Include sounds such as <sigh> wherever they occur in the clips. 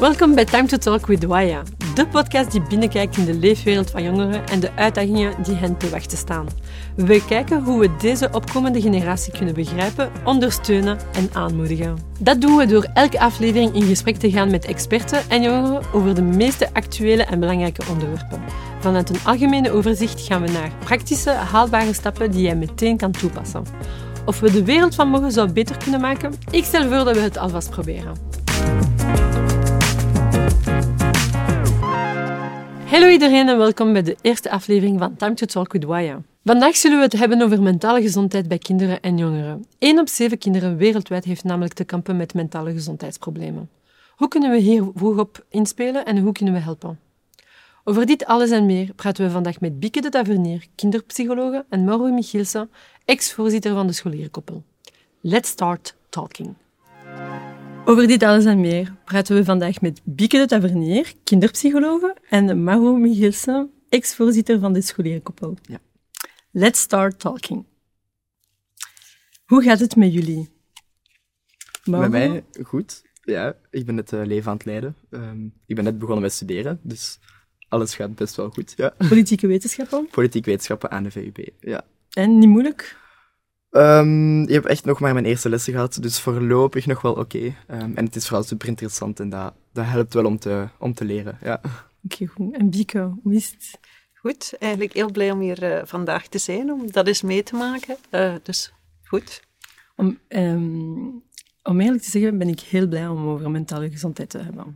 Welkom bij Time to Talk with Waya, de podcast die binnenkijkt in de leefwereld van jongeren en de uitdagingen die hen te wachten staan. We kijken hoe we deze opkomende generatie kunnen begrijpen, ondersteunen en aanmoedigen. Dat doen we door elke aflevering in gesprek te gaan met experten en jongeren over de meeste actuele en belangrijke onderwerpen. Vanuit een algemene overzicht gaan we naar praktische, haalbare stappen die jij meteen kan toepassen. Of we de wereld van morgen zou beter kunnen maken? Ik stel voor dat we het alvast proberen. Hallo iedereen en welkom bij de eerste aflevering van Time to Talk with Waya. Vandaag zullen we het hebben over mentale gezondheid bij kinderen en jongeren. 1 op 7 kinderen wereldwijd heeft namelijk te kampen met mentale gezondheidsproblemen. Hoe kunnen we hier vroeg op inspelen en hoe kunnen we helpen? Over dit alles en meer praten we vandaag met Bieke de Tavernier, kinderpsychologe, en Mauro Michielsen, ex-voorzitter van de scholierenkoppel. Let's start talking. Over dit alles en meer praten we vandaag met Bieke de Tavernier, kinderpsychologe, en Mauro Michielsen, ex-voorzitter van de scholierenkoppel. Ja. Let's start talking. Hoe gaat het met jullie? Mauro? Bij mij goed. Ja, ik ben het eh, leven aan het leiden. Ehm, ik ben net begonnen met studeren, dus alles gaat best wel goed. Ja. Politieke wetenschappen. Politiek wetenschappen aan de VUB. Ja. En niet moeilijk? Ehm, ik heb echt nog maar mijn eerste lessen gehad, dus voorlopig nog wel oké. Ehm, en het is vooral super interessant en dat, dat helpt wel om te, om te leren. Ja. Oké, goed. En Bieke, hoe is het? Goed, eigenlijk heel blij om hier eh, vandaag te zijn, om dat eens mee te maken. Eh, dus goed. Om, ehm, om eerlijk te zeggen ben ik heel blij om over mentale gezondheid te hebben.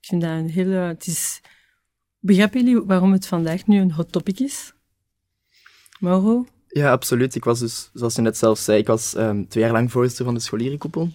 Ik vind dat een hele... Het is... Begrijpen jullie waarom het vandaag nu een hot topic is? Mauro? Ja, absoluut. Ik was dus, zoals je net zelf zei, ik was ehm, twee jaar lang voorzitter van de scholierenkoepel.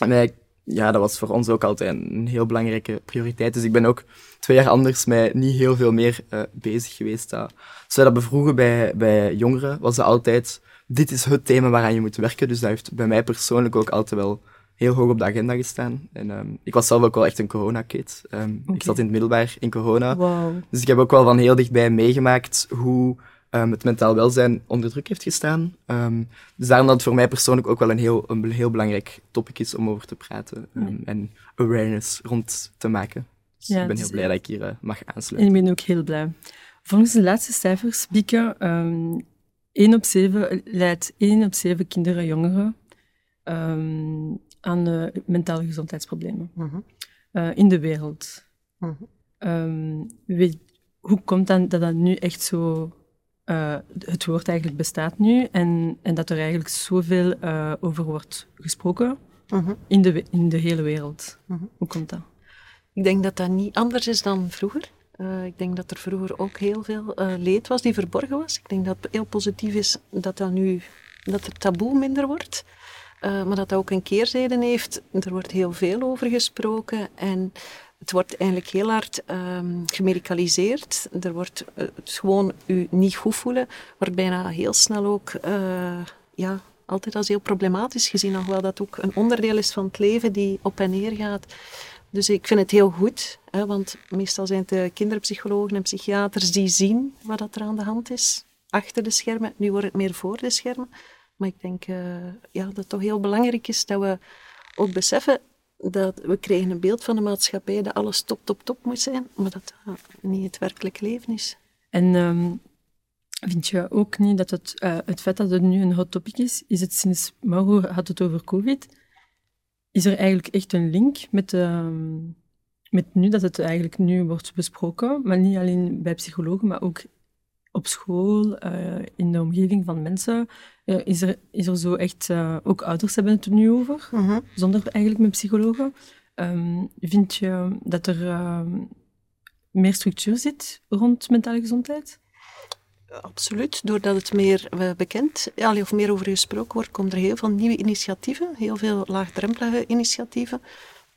En eigenlijk, ja, dat was voor ons ook altijd een heel belangrijke prioriteit. Dus ik ben ook twee jaar anders met niet heel veel meer eh, bezig geweest. Ja. Als wij dat bevroegen bij, bij jongeren, was dat altijd, dit is het thema waaraan je moet werken. Dus dat heeft bij mij persoonlijk ook altijd wel heel hoog op de agenda gestaan. En ehm, ik was zelf ook wel echt een corona-kid. Ehm, Ik zat in het middelbaar in corona. Wauw. Dus ik heb ook wel van heel dichtbij meegemaakt hoe ehm, het mentaal welzijn onder druk heeft gestaan. Ehm, dus daarom dat het voor mij persoonlijk ook wel een heel, een heel belangrijk topic is om over te praten. ehm, En awareness rond te maken. Dus Ja, ik ben heel blij dat ik hier eh, mag En aansluiten. ik ben ook heel blij. Volgens de laatste cijfers, Bieke, ehm 1 op 7 leidt 1 op 7 kinderen en jongeren ehm, aan eh, mentale gezondheidsproblemen Mhm. eh, in de wereld. Mhm. Ehm, weet, hoe komt dan dat dat nu echt zo... eh, het woord eigenlijk bestaat nu en, en dat er eigenlijk zoveel eh, over wordt gesproken Mhm. in de, in de hele wereld. Mhm. Hoe komt dat? Ik denk dat dat niet anders is dan vroeger. Eh, ik denk dat er vroeger ook heel veel eh, leed was die verborgen was. Ik denk dat het heel positief is dat dat nu dat het taboe minder wordt. Eh, maar dat dat ook een keerzijde heeft. Er wordt heel veel over gesproken en het wordt eigenlijk heel hard gemedicaliseerd. Er wordt eh, het gewoon u niet goed voelen, wordt bijna heel snel ook eh, ja, altijd als heel problematisch gezien, alhoewel dat ook een onderdeel is van het leven die op en neer gaat. Dus ik vind het heel goed, hè, want meestal zijn het de kinderpsychologen en psychiaters die zien wat dat er aan de hand is achter de schermen. Nu wordt het meer voor de schermen. Maar ik denk eh, ja, dat het toch heel belangrijk is dat we ook beseffen dat we krijgen een beeld van de maatschappij dat alles top, top, top moet zijn, maar dat dat niet het werkelijk leven is. En ehm, vind je ook niet dat het, eh, het feit dat het nu een hot topic is, is het sinds Mauro had het over COVID, is er eigenlijk echt een link met, ehm, met nu dat het eigenlijk nu wordt besproken, maar niet alleen bij psychologen, maar ook op school, eh, in de omgeving van mensen, eh, is, er, is er zo echt, eh, ook ouders hebben het er nu over, zonder eigenlijk met psychologen. Ehm, vind je dat er ehm, meer structuur zit rond mentale gezondheid? Absoluut. Doordat het meer bekend of meer over gesproken wordt, komen er heel veel nieuwe initiatieven, heel veel laagdrempelige initiatieven,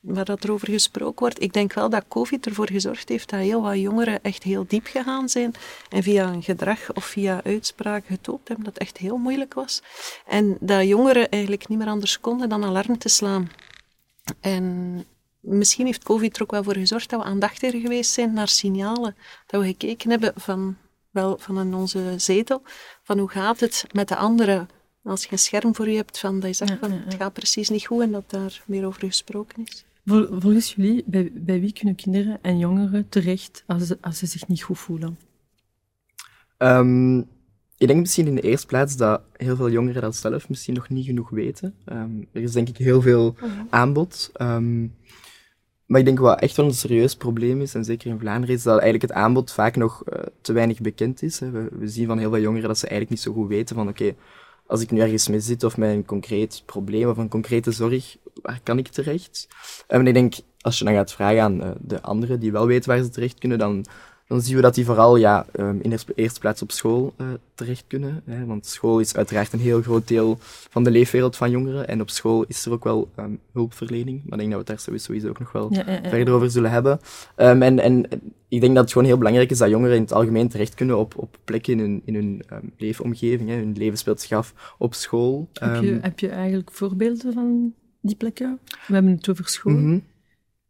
waar dat er over gesproken wordt. Ik denk wel dat COVID ervoor gezorgd heeft dat heel wat jongeren echt heel diep gegaan zijn en via een gedrag of via uitspraken getoond hebben dat echt heel moeilijk was. En dat jongeren eigenlijk niet meer anders konden dan alarm te slaan. En misschien heeft COVID er ook wel voor gezorgd dat we aandachtiger geweest zijn naar signalen. Dat we gekeken hebben van, wel van in onze zetel, van hoe gaat het met de anderen. Als je een scherm voor je hebt, van dat je zegt van het gaat precies niet goed en dat daar meer over gesproken is. Volgens jullie, bij, bij wie kunnen kinderen en jongeren terecht als ze, als ze zich niet goed voelen? Um, ik denk misschien in de eerste plaats dat heel veel jongeren dat zelf misschien nog niet genoeg weten. Um, er is denk ik heel veel oh aanbod. Um, maar ik denk wat echt wel een serieus probleem is, en zeker in Vlaanderen, is dat eigenlijk het aanbod vaak nog uh, te weinig bekend is. Hè. We, we, zien van heel veel jongeren dat ze eigenlijk niet zo goed weten van oké, okay, als ik nu ergens mee zit of met een concreet probleem of een concrete zorg, waar kan ik terecht? Um, en ik denk, als je dan gaat vragen aan uh, de anderen die wel weten waar ze terecht kunnen, dan dan zien we dat die vooral ja, um, in de eerste plaats op school uh, terecht kunnen. Hè, want school is uiteraard een heel groot deel van de leefwereld van jongeren. En op school is er ook wel um, hulpverlening. Maar ik denk dat we het daar sowieso ook nog wel ja, ja, ja. verder over zullen hebben. Um, en, en ik denk dat het gewoon heel belangrijk is dat jongeren in het algemeen terecht kunnen op, op plekken in hun, in hun leefomgeving. Hè. Hun leven speelt zich af op school. Heb je, heb je eigenlijk voorbeelden van die plekken? We hebben het over school. Mm -hmm.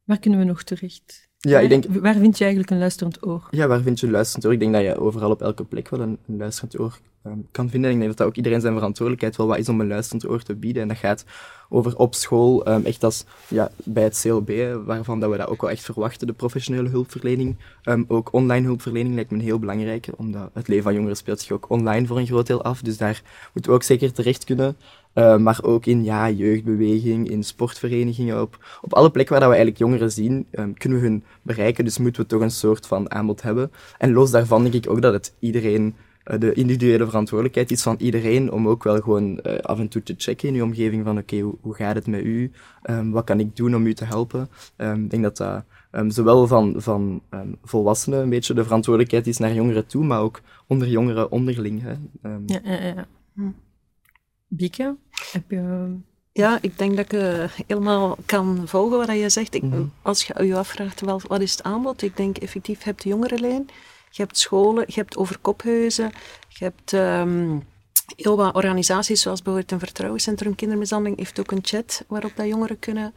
Waar kunnen we nog terecht? Ja, ik denk... Waar vind je eigenlijk een luisterend oor? Ja, waar vind je een luisterend oor? Ik denk dat je overal op elke plek wel een, een luisterend oor um, kan vinden. En ik denk dat dat ook iedereen zijn verantwoordelijkheid wel wat is om een luisterend oor te bieden. En dat gaat over op school, um, echt als ja, bij het CLB, waarvan dat we dat ook wel echt verwachten, de professionele hulpverlening. Um, ook online hulpverlening lijkt me heel belangrijke, omdat het leven van jongeren speelt zich ook online voor een groot deel af. Dus daar moeten we ook zeker terecht kunnen. Maar ook in ja, jeugdbeweging, in sportverenigingen, op, op alle plekken waar dat we eigenlijk jongeren zien, kunnen we hun bereiken. Dus moeten we toch een soort van aanbod hebben. En los daarvan denk ik ook dat het iedereen de individuele verantwoordelijkheid is van iedereen om ook wel gewoon uh, af en toe te checken in je omgeving van oké, okay, hoe, hoe, gaat het met u? Um, wat kan ik doen om u te helpen? Um, ik denk dat dat um, zowel van, van volwassenen een beetje de verantwoordelijkheid is naar jongeren toe, maar ook onder jongeren onderling. Hè? ja, ja, ja. Hm. Bieke, heb je... Ja, ik denk dat ik uh, helemaal kan volgen wat je zegt. Ik, mm -hmm. Als je je afvraagt wel, wat is het aanbod, ik denk effectief, je hebt de jongerenlijn, je hebt scholen, je hebt overkophuizen, je hebt um, heel wat organisaties, zoals bijvoorbeeld een vertrouwenscentrum kindermishandeling, heeft ook een chat waarop dat jongeren kunnen...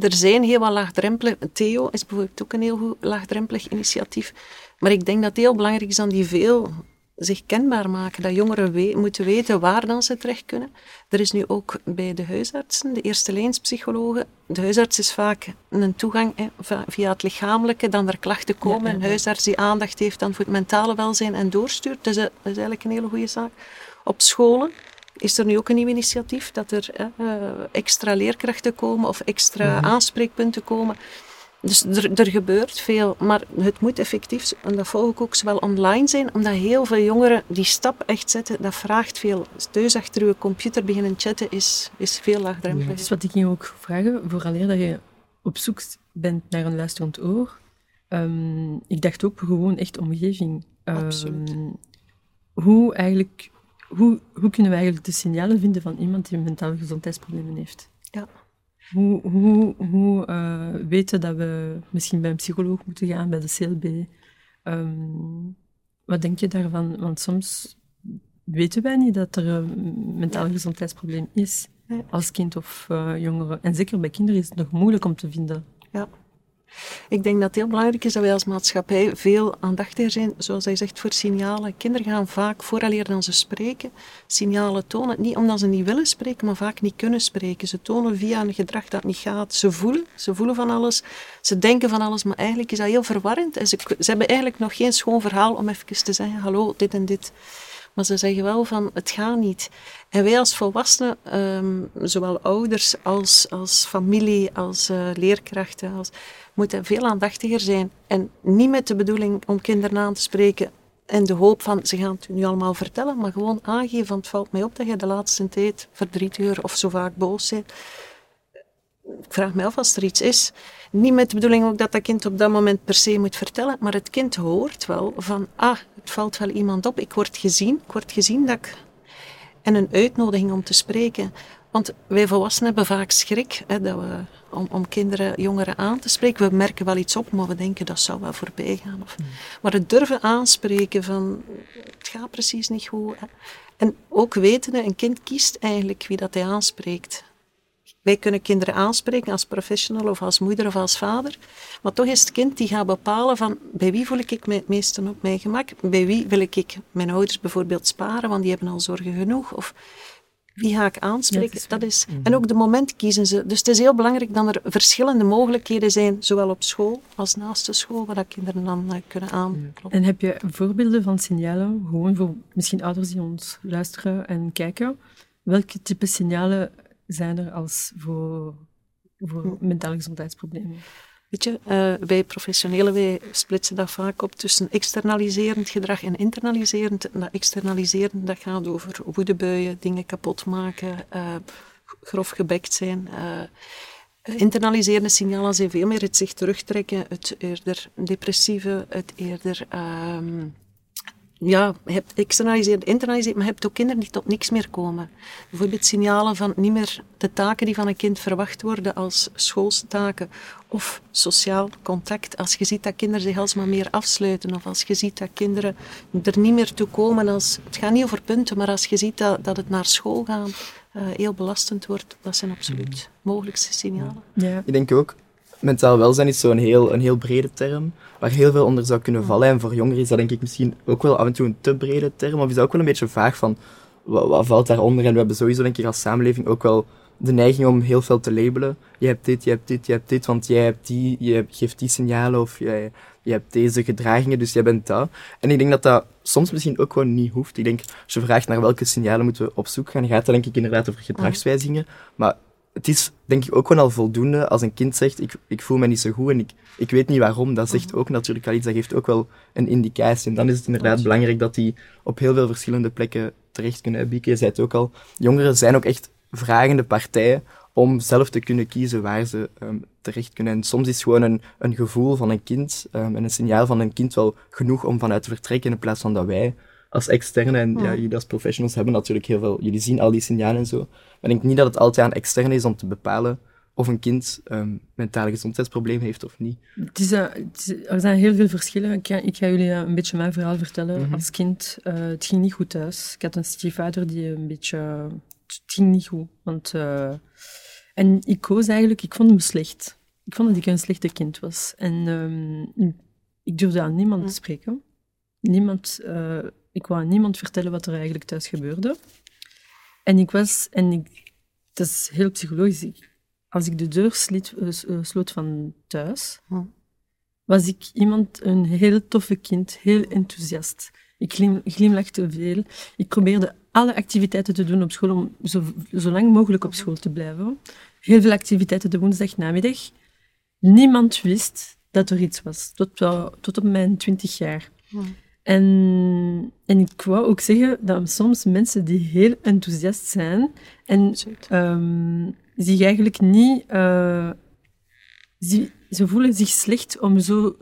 Er zijn heel wat laagdrempelig... Theo is bijvoorbeeld ook een heel goed laagdrempelig initiatief. Maar ik denk dat het heel belangrijk is aan die veel zich kenbaar maken, dat jongeren we moeten weten waar dan ze terecht kunnen. Er is nu ook bij de huisartsen, de eerste lijnspsychologen, de huisarts is vaak een toegang hè, via het lichamelijke, dan er klachten komen, ja, ja, ja. een huisarts die aandacht heeft dan voor het mentale welzijn en doorstuurt. Dus dat is eigenlijk een hele goede zaak. Op scholen is er nu ook een nieuw initiatief, dat er uh, extra leerkrachten komen of extra -hmm. aanspreekpunten komen dus er, er, gebeurt veel, maar het moet effectief, en dat volg ik ook, zowel online zijn, omdat heel veel jongeren die stap echt zetten, dat vraagt veel. Thuis achter je computer beginnen chatten is, is veel laagdrempelig. Ja, dat is wat ik je ook vragen, vooraleer dat je op zoek bent naar een luisterend oor. Um, ik dacht ook gewoon echt omgeving. Um, Absoluut. Hoe, eigenlijk, hoe, hoe kunnen we eigenlijk de signalen vinden van iemand die mentale gezondheidsproblemen heeft? Ja. Hoe, hoe, hoe uh, weten dat we misschien bij een psycholoog moeten gaan, bij de CLB? Um, wat denk je daarvan? Want soms weten wij niet dat er een mentaal gezondheidsprobleem is als kind of uh, jongere. En zeker bij kinderen is het nog moeilijk om te vinden. Ja. Ik denk dat het heel belangrijk is dat wij als maatschappij veel aandachtiger zijn, zoals hij zegt, voor signalen. Kinderen gaan vaak, vooraleer dan ze spreken, signalen tonen. Niet omdat ze niet willen spreken, maar vaak niet kunnen spreken. Ze tonen via een gedrag dat niet gaat. Ze voelen, ze voelen van alles, ze denken van alles, maar eigenlijk is dat heel verwarrend. En ze, ze hebben eigenlijk nog geen schoon verhaal om even te zeggen, hallo, dit en dit. Maar ze zeggen wel van, het gaat niet. En wij als volwassenen, um, zowel ouders als, als familie, als uh, leerkrachten, als, moeten veel aandachtiger zijn. En niet met de bedoeling om kinderen aan te spreken en de hoop van, ze gaan het nu allemaal vertellen, maar gewoon aangeven van, het valt mij op dat je de laatste tijd verdrietig of zo vaak boos bent. Ik vraag me af als er iets is. Niet met de bedoeling ook dat dat kind op dat moment per se moet vertellen, maar het kind hoort wel van, ah, het valt wel iemand op, ik word gezien, ik word gezien dat ik... En een uitnodiging om te spreken. Want wij volwassenen hebben vaak schrik hè, dat we, om, om kinderen, jongeren aan te spreken. We merken wel iets op, maar we denken dat zou wel voorbij gaan. Of, mm. Maar het durven aanspreken van het gaat precies niet goed. Hè. En ook weten, een kind kiest eigenlijk wie dat hij aanspreekt. Wij kunnen kinderen aanspreken als professional of als moeder of als vader. Maar toch is het kind die gaat bepalen van bij wie voel ik me het meeste op mijn gemak. Bij wie wil ik mijn ouders bijvoorbeeld sparen, want die hebben al zorgen genoeg. Of wie ga ik aanspreken? dat is, en ook de moment kiezen ze. Dus het is heel belangrijk dat er verschillende mogelijkheden zijn, zowel op school als naast de school, waar kinderen dan uh, kunnen aankloppen. En heb je voorbeelden van signalen, gewoon voor misschien ouders die ons luisteren en kijken, welke type signalen zijn er als voor, voor mentale gezondheidsproblemen? Weet je, uh, wij professionelen wij splitsen dat vaak op tussen externaliserend gedrag en internaliserend. En dat externaliserend dat gaat over woedebuien, dingen kapot maken, uh, grof gebekt zijn. Uh, internaliserende signalen zijn veel meer het zich terugtrekken, het eerder depressieve, het eerder um, ja, je hebt externaliseerd, internaliseerd, maar je hebt ook kinderen die tot niks meer komen. Bijvoorbeeld signalen van niet meer de taken die van een kind verwacht worden als schoolstaken of sociaal contact. Als je ziet dat kinderen zich alsmaar meer afsluiten of als je ziet dat kinderen er niet meer toe komen. Als, het gaat niet over punten, maar als je ziet dat, dat het naar school gaan uh, heel belastend wordt, dat zijn absoluut mogelijkste signalen. Ja. Ik denk ook, mentaal welzijn is zo'n heel, een heel brede term, waar heel veel onder zou kunnen vallen. En voor jongeren is dat denk ik misschien ook wel af en toe een te brede term, of is dat ook wel een beetje vaag van wat, wat valt daaronder? En we hebben sowieso denk ik als samenleving ook wel de neiging om heel veel te labelen. Je hebt dit, je hebt dit, je hebt dit, want jij hebt die, je geeft die signalen of jij, je hebt deze gedragingen, dus jij bent dat. En ik denk dat dat soms misschien ook gewoon niet hoeft. Ik denk, als je vraagt naar welke signalen moeten we op zoek gaan, gaat dat denk ik inderdaad over gedragswijzigingen. Maar het is denk ik ook gewoon al voldoende als een kind zegt, ik, ik voel me niet zo goed en ik, ik weet niet waarom. Dat zegt ook natuurlijk al iets, dat geeft ook wel een indicatie. En dan is het inderdaad belangrijk dat die op heel veel verschillende plekken terecht kunnen. Bieke, je zei het ook al, jongeren zijn ook echt vragende partijen om zelf te kunnen kiezen waar ze um, terecht kunnen. En soms is gewoon een, een gevoel van een kind um, en een signaal van een kind wel genoeg om vanuit te vertrekken in plaats van dat wij als externe en ja, jullie als professionals hebben natuurlijk heel veel, jullie zien al die signalen en zo. Maar ik denk niet dat het altijd aan externe is om te bepalen of een kind um, mentale gezondheidsprobleem heeft of niet. Het is, uh, het is, er zijn heel veel verschillen. Ik ga, ik ga jullie uh, een beetje mijn verhaal vertellen. Mm Als kind, uh, het ging niet goed thuis. Ik had een stiefvader die een beetje... Het ging niet goed. Want, en ik koos eigenlijk... Ik vond me slecht. Ik vond dat ik een slechte kind was. En um, ik durfde aan niemand te spreken. Niemand ik wou niemand vertellen wat er eigenlijk thuis gebeurde. En ik was, en ik, dat is heel psychologisch, als ik de deur sliet, uh, sloot van thuis, hm. was ik iemand, een heel toffe kind, heel enthousiast. Ik glim, glimlachte veel. Ik probeerde alle activiteiten te doen op school om zo, zo lang mogelijk op school te blijven. Heel veel activiteiten de woensdag namiddag. Niemand wist dat er iets was, tot, tot op mijn twintig jaar. Hm. En, en ik wou ook zeggen dat soms mensen die heel enthousiast zijn en um, zich eigenlijk niet... Uh, ze voelen zich slecht om, zo,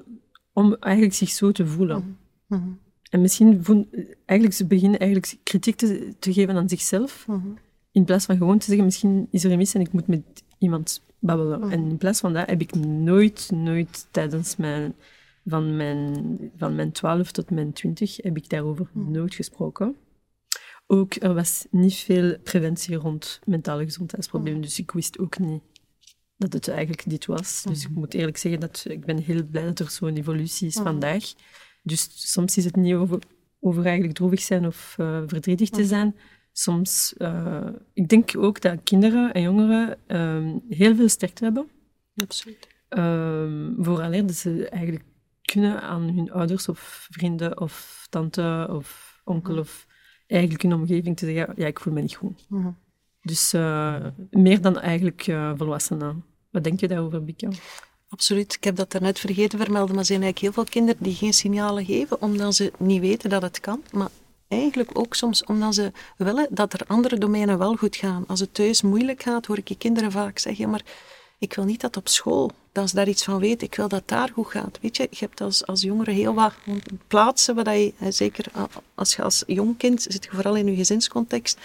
om eigenlijk zich zo te voelen. Mhm. Mhm. En misschien voelen, eigenlijk, ze beginnen eigenlijk kritiek te, te geven aan zichzelf, mhm. in plaats van gewoon te zeggen, misschien is er een mis en ik moet met iemand babbelen. En in plaats van dat heb ik nooit, nooit tijdens mijn van mijn, van mijn 12 tot mijn 20 heb ik daarover hm. nooit gesproken. Ook, er was niet veel preventie rond mentale gezondheidsproblemen, hm. dus ik wist ook niet dat het eigenlijk dit was. Dus ik hm. moet eerlijk zeggen dat ik ben heel blij dat er zo'n evolutie is vandaag. Dus soms is het niet over, over eigenlijk droevig zijn of uh, verdrietig te zijn. Soms, uh, ik denk ook dat kinderen en jongeren uh, heel veel sterkte hebben. Absoluut. Um, vooraleer dat ze eigenlijk kunnen aan hun ouders of vrienden of tante of onkel mhm. of eigenlijk hun omgeving te zeggen, ja, ik voel me niet goed. Mhm. Dus uh, meer dan eigenlijk uh, volwassenen. Wat denk je daarover, Bika? Absoluut. Ik heb dat daarnet vergeten vermelden, maar er zijn eigenlijk heel veel kinderen die geen signalen geven, omdat ze niet weten dat het kan. Maar eigenlijk ook soms omdat ze willen dat er andere domeinen wel goed gaan. Als het thuis moeilijk gaat, hoor ik je kinderen vaak zeggen, maar ik wil niet dat op school, dat ze daar iets van weten. Ik wil dat daar goed gaat. Weet je, je hebt als, als jongere heel wat plaatsen waar je, zeker als je als jong kind, zit je vooral in je gezinscontext,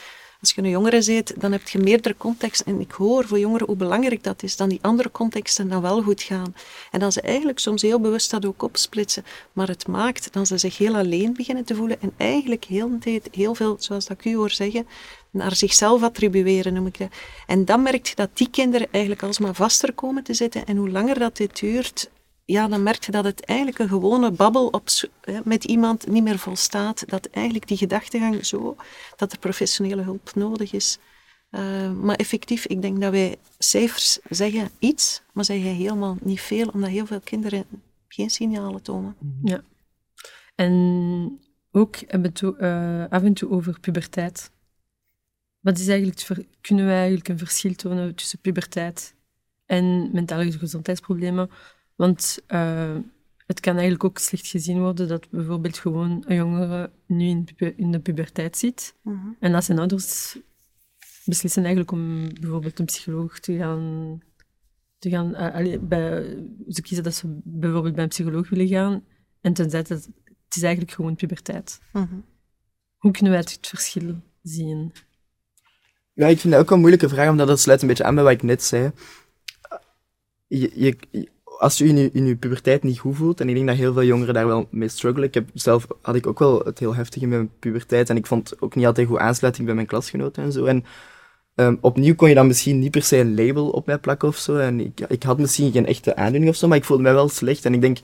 als je een jongere bent, dan heb je meerdere contexten. En ik hoor voor jongeren hoe belangrijk dat is, dan die andere contexten dan wel goed gaan. En dat ze eigenlijk soms heel bewust dat ook opsplitsen. Maar het maakt dat ze zich heel alleen beginnen te voelen en eigenlijk heel de tijd heel veel, zoals dat ik u hoor zeggen, naar zichzelf attribueren, noem ik dat. En dan merk je dat die kinderen eigenlijk alsmaar vaster komen te zitten. En hoe langer dat dit duurt, ja, dan merk je dat het eigenlijk een gewone babbel op, met iemand niet meer volstaat. Dat eigenlijk die gedachtegang zo, dat er professionele hulp nodig is, Uh, maar effectief, ik denk dat wij cijfers zeggen iets, maar zeggen helemaal niet veel, omdat heel veel kinderen geen signalen tonen. Ja. En ook uh, af en toe over puberteit. Wat is eigenlijk kunnen wij eigenlijk een verschil tonen tussen puberteit en mentale gezondheidsproblemen? Want uh, het kan eigenlijk ook slecht gezien worden dat bijvoorbeeld gewoon een jongere nu in, in de puberteit zit. Mhm. En dat zijn ouders beslissen eigenlijk om bijvoorbeeld een psycholoog te gaan... Te gaan uh, bij, ze kiezen dat ze bijvoorbeeld bij een psycholoog willen gaan. En tenzij dat het is eigenlijk gewoon puberteit. Mhm. Hoe kunnen wij het verschil zien? Ja, ik vind dat ook een moeilijke vraag, omdat dat sluit een beetje aan bij wat ik net zei. Je, als je in, je in je puberteit niet goed voelt, en ik denk dat heel veel jongeren daar wel mee struggelen. Ik heb zelf had ik ook wel het heel heftig in mijn puberteit, en ik vond ook niet altijd goed aansluiting bij mijn klasgenoten en zo. En um, opnieuw kon je dan misschien niet per se een label op mij plakken of zo. En ik, ik had misschien geen echte aandoening of zo, maar ik voelde mij wel slecht. En ik denk,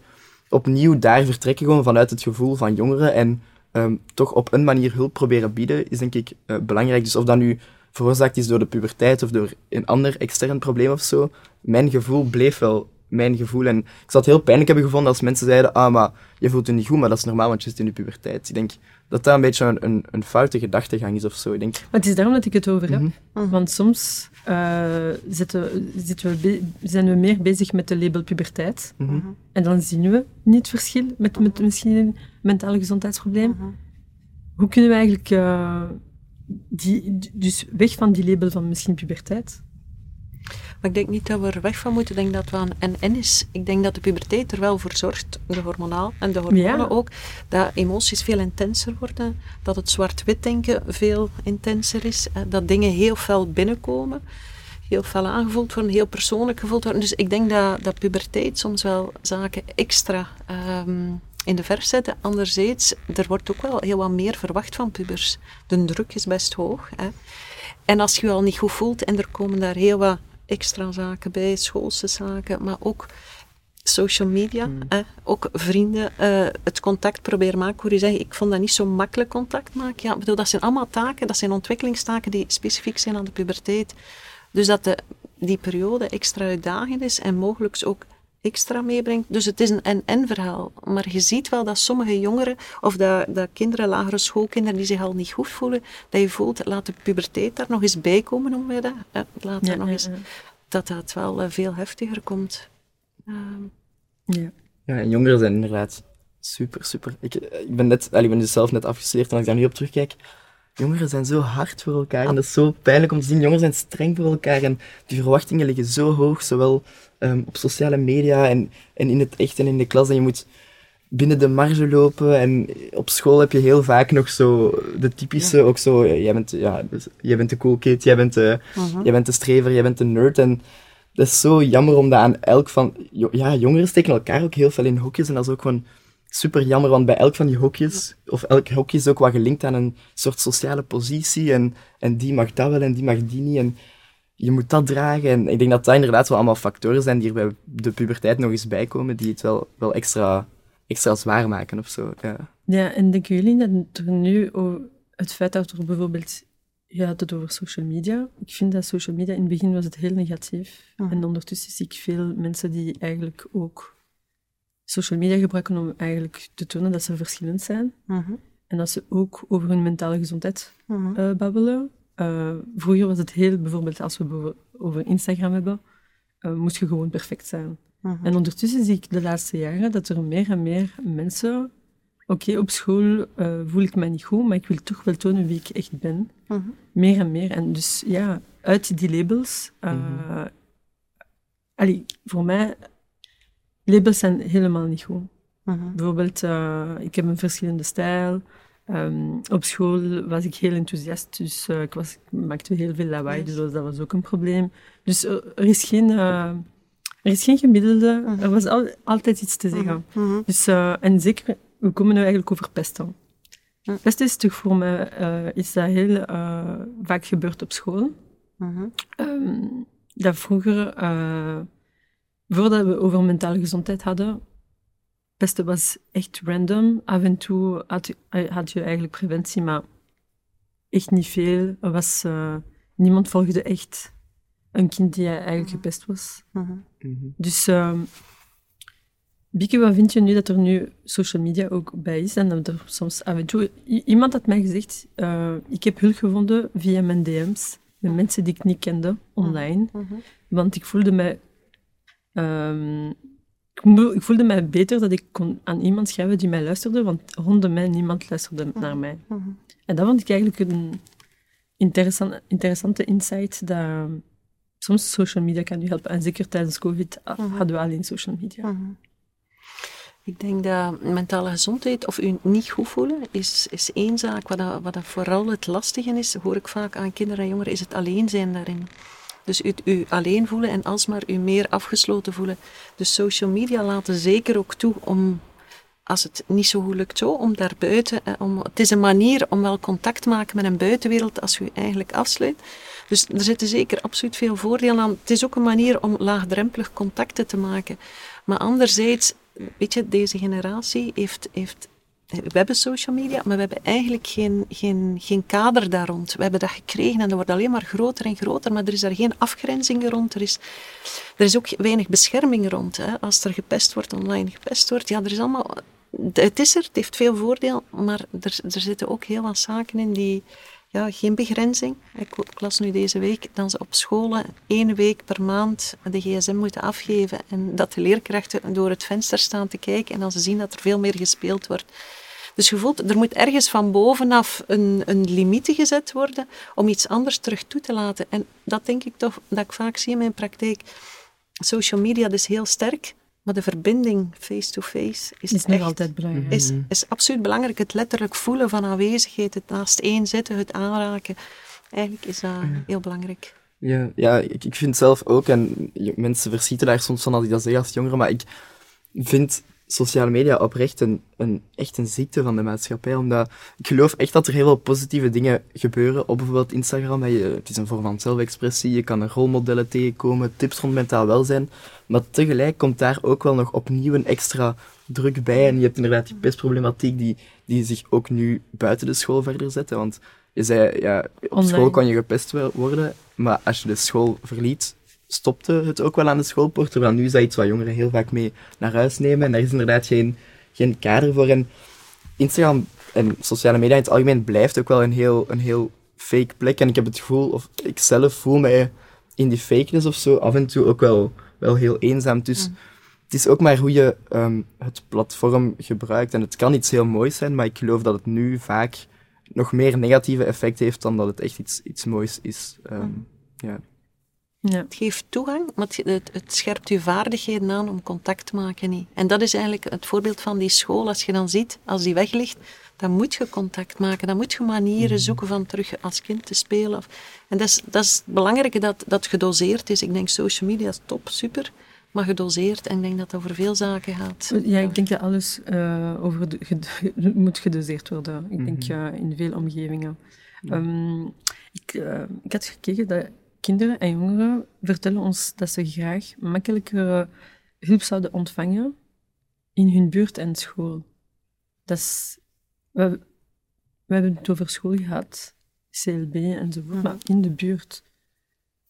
opnieuw daar vertrekken gewoon vanuit het gevoel van jongeren en um, toch op een manier hulp proberen bieden, is denk ik uh, belangrijk. Dus of dat nu veroorzaakt is door de puberteit of door een ander extern probleem of zo, mijn gevoel bleef wel mijn gevoel. En ik zou het heel pijnlijk hebben gevonden als mensen zeiden, ah, maar je voelt je niet goed, maar dat is normaal, want je zit in de puberteit. Ik denk dat dat een beetje een, een, een foute gedachtegang is of zo. Ik denk... Maar het is daarom dat ik het over heb. Mhm. Mhm. Want soms uh, zitten, zitten we zijn we meer bezig met de label puberteit. Mhm. En dan zien we niet het verschil met, met misschien een mentaal gezondheidsprobleem. Hoe kunnen we eigenlijk uh, die, dus weg van die label van misschien puberteit? Maar ik denk niet dat we er weg van moeten. Ik denk dat het een en is. Ik denk dat de puberteit er wel voor zorgt, de hormonaal en de hormonen Ja. ook, dat emoties veel intenser worden, dat het zwart-wit denken veel intenser is, dat dingen heel fel binnenkomen, heel fel aangevoeld worden, heel persoonlijk gevoeld worden. Dus ik denk dat, dat puberteit soms wel zaken extra ehm, in de verf zetten. Anderzijds, er wordt ook wel heel wat meer verwacht van pubers. De druk is best hoog. Hè. En als je je al niet goed voelt en er komen daar heel wat extra zaken bij, schoolse zaken, maar ook social media, Hmm. hè, ook vrienden, eh, het contact proberen maken. Hoor je zeggen, ik vond dat niet zo makkelijk contact maken. Ja, bedoel, dat zijn allemaal taken, dat zijn ontwikkelingstaken die specifiek zijn aan de puberteit. Dus dat de, die periode extra uitdagend is en mogelijk ook extra meebrengt. Dus het is een en-en verhaal. Maar je ziet wel dat sommige jongeren, of dat, dat kinderen, lagere schoolkinderen, die zich al niet goed voelen, dat je voelt, laat de puberteit daar nog eens bij komen, noemen wij dat. Eh, Laat daar nog eens, dat dat wel eh, veel heftiger komt. Ehm, ja. Ja, en jongeren zijn inderdaad super, super. Ik, ik ben net, ik ben dus zelf net afgestudeerd en als ik daar nu op terugkijk, jongeren zijn zo hard voor elkaar en dat is zo pijnlijk om te zien. Jongeren zijn streng voor elkaar en die verwachtingen liggen zo hoog, zowel um, op sociale media en, en in het echt en in de klas. En je moet binnen de marge lopen en op school heb je heel vaak nog zo de typische, ja. ook zo, jij bent, ja, dus, jij bent de cool kid, jij bent de, uh -huh. jij bent de strever, jij bent de nerd en dat is zo jammer om dat aan elk van... Ja, jongeren steken elkaar ook heel veel in hokjes en dat is ook gewoon super jammer, want bij elk van die hokjes, of elk hokje is ook wat gelinkt aan een soort sociale positie en, en die mag dat wel en die mag die niet en je moet dat dragen. En ik denk dat dat inderdaad wel allemaal factoren zijn die er bij de puberteit nog eens bijkomen, die het wel, wel extra, extra zwaar maken of zo. Ja, ja en denken jullie dat er nu over het feit dat er bijvoorbeeld je had het over social media. Ik vind dat social media in het begin was het heel negatief. Mhm. En ondertussen zie ik veel mensen die eigenlijk ook social media gebruiken om eigenlijk te tonen dat ze verschillend zijn. Mhm. En dat ze ook over hun mentale gezondheid Mhm. uh, babbelen. Uh, vroeger was het heel, bijvoorbeeld als we over Instagram hebben, uh, moest je gewoon perfect zijn. Mhm. En ondertussen zie ik de laatste jaren dat er meer en meer mensen oké, op school voel ik me niet goed, maar ik wil toch wel tonen wie ik echt ben. Meer en meer. En dus ja, uit die labels. Allee, voor mij, labels zijn helemaal niet goed. Mhm. Bijvoorbeeld, uh, ik heb een verschillende stijl. Um, op school was ik heel enthousiast, dus uh, ik, was, ik maakte heel veel lawaai, Yes. dus dat was ook een probleem. Dus uh, er is geen, er is geen gemiddelde, Mhm. er was al, altijd iets te zeggen. Mhm. Dus, en zeker, we komen nu eigenlijk over pesten. Pesten is toch voor mij is dat heel vaak gebeurd op school. Um, dat vroeger, voordat we over mentale gezondheid hadden, pesten was echt random. Af en toe had je, had je eigenlijk preventie, maar echt niet veel. Er was uh, niemand volgde echt een kind die eigenlijk gepest was. Mhm. Dus, um, Bieke, wat vind je nu dat er nu social media ook bij is en dat er soms af en toe... Iemand had mij gezegd, uh, ik heb hulp gevonden via mijn DM's met mensen die ik niet kende online, Mhm. want ik voelde mij... Um, ik, voelde mij beter dat ik kon aan iemand schrijven die mij luisterde, want rondom mij niemand luisterde naar mij. Mhm. En dat vond ik eigenlijk een interessant, interessante insight, dat soms social media kan je helpen. En zeker tijdens COVID Mhm. hadden we alleen social media. Mhm. Ik denk dat mentale gezondheid of u niet goed voelen is, is één zaak. Wat, dat, wat dat vooral het lastige is, hoor ik vaak aan kinderen en jongeren, is het alleen zijn daarin. Dus u, u alleen voelen en alsmaar u meer afgesloten voelen. Dus social media laten zeker ook toe om, als het niet zo goed lukt zo, om daarbuiten, eh, om, het is een manier om wel contact te maken met een buitenwereld als u eigenlijk afsluit. Dus er zitten zeker absoluut veel voordelen aan. Het is ook een manier om laagdrempelig contacten te maken. Maar anderzijds, weet je, deze generatie heeft, heeft we hebben social media, maar we hebben eigenlijk geen, geen, geen kader daar rond. We hebben dat gekregen en dat wordt alleen maar groter en groter, maar er is daar geen afgrenzing rond. Er is, er is ook weinig bescherming rond. Hè. Als er gepest wordt, online gepest wordt, ja, er is allemaal... Het is er, het heeft veel voordeel, maar er, er zitten ook heel wat zaken in die... Ja, geen begrenzing. Ik, ik las nu deze week dat ze op scholen één week per maand de gsm moeten afgeven en dat de leerkrachten door het venster staan te kijken en dan ze zien dat er veel meer gespeeld wordt. Dus je voelt, er moet ergens van bovenaf een, een limiete gezet worden om iets anders terug toe te laten. En dat denk ik toch, dat ik vaak zie in mijn praktijk. Social media is heel sterk, maar de verbinding face-to-face is, echt, altijd belangrijk. is, is absoluut belangrijk. Het letterlijk voelen van aanwezigheid, het naast één zitten, het aanraken. Eigenlijk is dat heel belangrijk. Ja, ja ik, ik vind zelf ook, en mensen verschieten daar soms van als ik dat zeg als jongere, maar ik vind sociale media oprecht een, een, echt een ziekte van de maatschappij. Omdat ik geloof echt dat er heel veel positieve dingen gebeuren op bijvoorbeeld Instagram. Je, het is een vorm van zelfexpressie, je kan er rolmodellen tegenkomen, tips rond mentaal welzijn. Maar tegelijk komt daar ook wel nog opnieuw een extra druk bij. En je hebt inderdaad die pestproblematiek die, die zich ook nu buiten de school verder zet. Want je zei, ja, op Online. school kan je gepest worden, maar als je de school verliet, stopte het ook wel aan de schoolpoort. Terwijl nu is dat iets wat jongeren heel vaak mee naar huis nemen. En daar is inderdaad geen, geen kader voor. En Instagram en sociale media in het algemeen blijft ook wel een heel, een heel fake plek. En ik heb het gevoel, of ik zelf voel mij in die fakeness of zo af en toe ook wel, wel heel eenzaam. Dus Mm. het is ook maar hoe je um, het platform gebruikt. En het kan iets heel moois zijn, maar ik geloof dat het nu vaak nog meer negatieve effect heeft dan dat het echt iets, iets moois is. Um, ja. Ja. Het geeft toegang, maar het, het, het, scherpt je vaardigheden aan om contact te maken. Niet. En dat is eigenlijk het voorbeeld van die school. Als je dan ziet, als die weg ligt, dan moet je contact maken. Dan moet je manieren zoeken van terug als kind te spelen. Of, en dat is, dat is het belangrijke, dat, dat gedoseerd is. Ik denk, social media is top, super. Maar gedoseerd. En ik denk dat dat over veel zaken gaat. Ja, ik denk dat alles uh, over de, ged, moet gedoseerd worden. Ik denk uh, in veel omgevingen. Um, ik, uh, ik had gekeken dat kinderen en jongeren vertellen ons dat ze graag makkelijker hulp zouden ontvangen in hun buurt en school. Dat is, we, we hebben het over school gehad, CLB enzovoort, mm. maar in de buurt.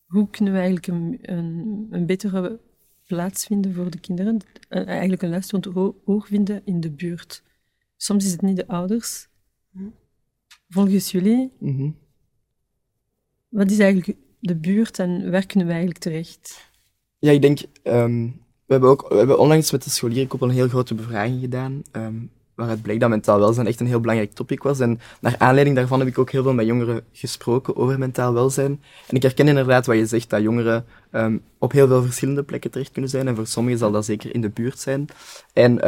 Hoe kunnen we eigenlijk een, een, een betere plaats vinden voor de kinderen? Eigenlijk een luisterend oor vinden in de buurt. Soms is het niet de ouders. Mm. Volgens jullie, mm -hmm. wat is eigenlijk de buurt en waar kunnen we eigenlijk terecht? Ja, ik denk, um, we, hebben ook, we hebben onlangs met de scholierenkoppel een heel grote bevraging gedaan, um, waaruit bleek dat mentaal welzijn echt een heel belangrijk topic was. En naar aanleiding daarvan heb ik ook heel veel met jongeren gesproken over mentaal welzijn. En ik herken inderdaad wat je zegt, dat jongeren um, op heel veel verschillende plekken terecht kunnen zijn. En voor sommigen zal dat zeker in de buurt zijn. En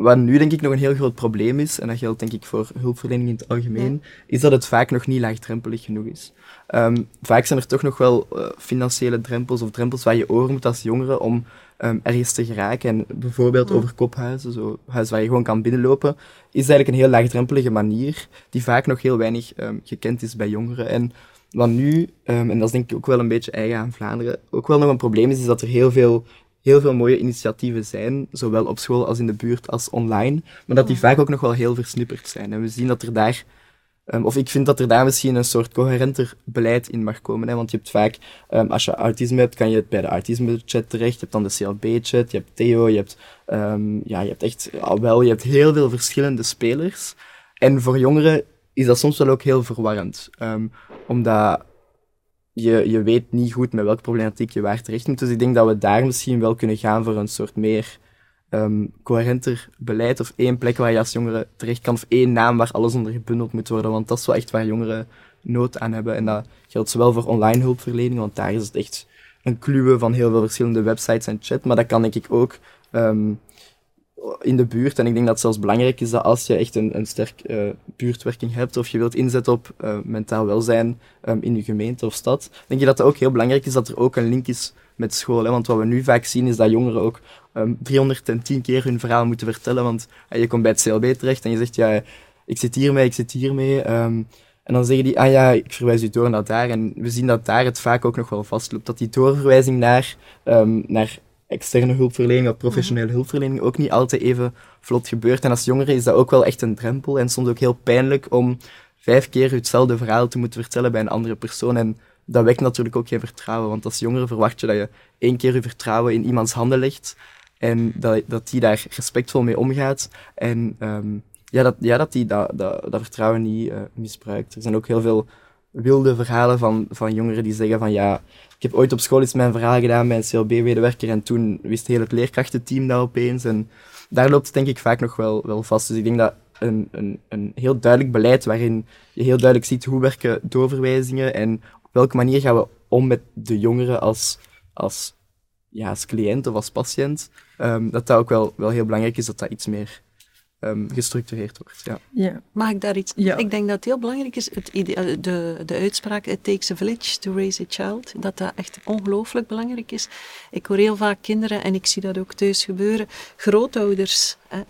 wat nu denk ik nog een heel groot probleem is, en dat geldt denk ik voor hulpverlening in het algemeen, ja. is dat het vaak nog niet laagdrempelig genoeg is. Um, vaak zijn er toch nog wel uh, financiële drempels of drempels waar je over moet als jongere om um, ergens te geraken. En bijvoorbeeld ja. over kophuizen, zo huis waar je gewoon kan binnenlopen, is eigenlijk een heel laagdrempelige manier die vaak nog heel weinig um, gekend is bij jongeren. En wat nu, en dat is denk ik ook wel een beetje eigen aan Vlaanderen, ook wel nog een probleem is, is dat er heel veel heel veel mooie initiatieven zijn, zowel op school als in de buurt als online, maar dat die vaak ook nog wel heel versnipperd zijn. En we zien dat er daar Ehm, of ik vind dat er daar misschien een soort coherenter beleid in mag komen. Hè? Want je hebt vaak, um, als je autisme hebt, kan je bij de autisme-chat terecht. Je hebt dan de CLB-chat, je hebt Theo, je hebt, um, ja, je hebt echt, al wel, je hebt heel veel verschillende spelers. En voor jongeren is dat soms wel ook heel verwarrend. omdat je, je weet niet goed met welke problematiek je waar terecht moet. Dus ik denk dat we daar misschien wel kunnen gaan voor een soort meer um, coherenter beleid of één plek waar je als jongere terecht kan of één naam waar alles onder gebundeld moet worden. Want dat is wel echt waar jongeren nood aan hebben. En dat geldt zowel voor online hulpverlening, want daar is het echt een kluwe van heel veel verschillende websites en chat. Maar dat kan denk ik ook um, in de buurt. En ik denk dat het zelfs belangrijk is dat als je echt een, een sterk uh, buurtwerking hebt of je wilt inzetten op uh, mentaal welzijn um, in je gemeente of stad, denk je dat het ook heel belangrijk is dat er ook een link is met school. Hè? Want wat we nu vaak zien is dat jongeren ook um, ehm, 310 keer hun verhaal moeten vertellen. Want uh, je komt bij het CLB terecht en je zegt, ja, ik zit hiermee, ik zit hiermee. Um, en dan zeggen die, ah ja, ik verwijs u door naar daar. En we zien dat daar het vaak ook nog wel vastloopt. Dat die doorverwijzing naar, naar externe hulpverlening of professionele mhm. hulpverlening ook niet altijd even vlot gebeurt. En als jongere is dat ook wel echt een drempel en soms ook heel pijnlijk om vijf keer hetzelfde verhaal te moeten vertellen bij een andere persoon. En dat wekt natuurlijk ook geen vertrouwen, want als jongere verwacht je dat je één keer je vertrouwen in iemands handen legt en dat, dat die daar respectvol mee omgaat. En um, ja, dat, ja, dat die dat, dat, dat vertrouwen niet uh, misbruikt. Er zijn ook heel veel wilde verhalen van, van jongeren die zeggen van ja, ik heb ooit op school eens mijn verhaal gedaan bij een CLB-medewerker en toen wist heel het leerkrachtenteam dat opeens. En daar loopt het denk ik vaak nog wel, wel vast. Dus ik denk dat een, een, een heel duidelijk beleid waarin je heel duidelijk ziet hoe werken doorverwijzingen en op welke manier gaan we om met de jongeren als, als, ja, als cliënt of als patiënt, um, dat dat ook wel, wel heel belangrijk is dat dat iets meer um, gestructureerd wordt. Ja. ja. Mag ik daar iets? Ja. Ik denk dat het heel belangrijk is, het eh, de, de uitspraak It takes a village to raise a child, dat dat echt ongelooflijk belangrijk is. Ik hoor heel vaak kinderen, en ik zie dat ook thuis gebeuren, grootouders. Hè,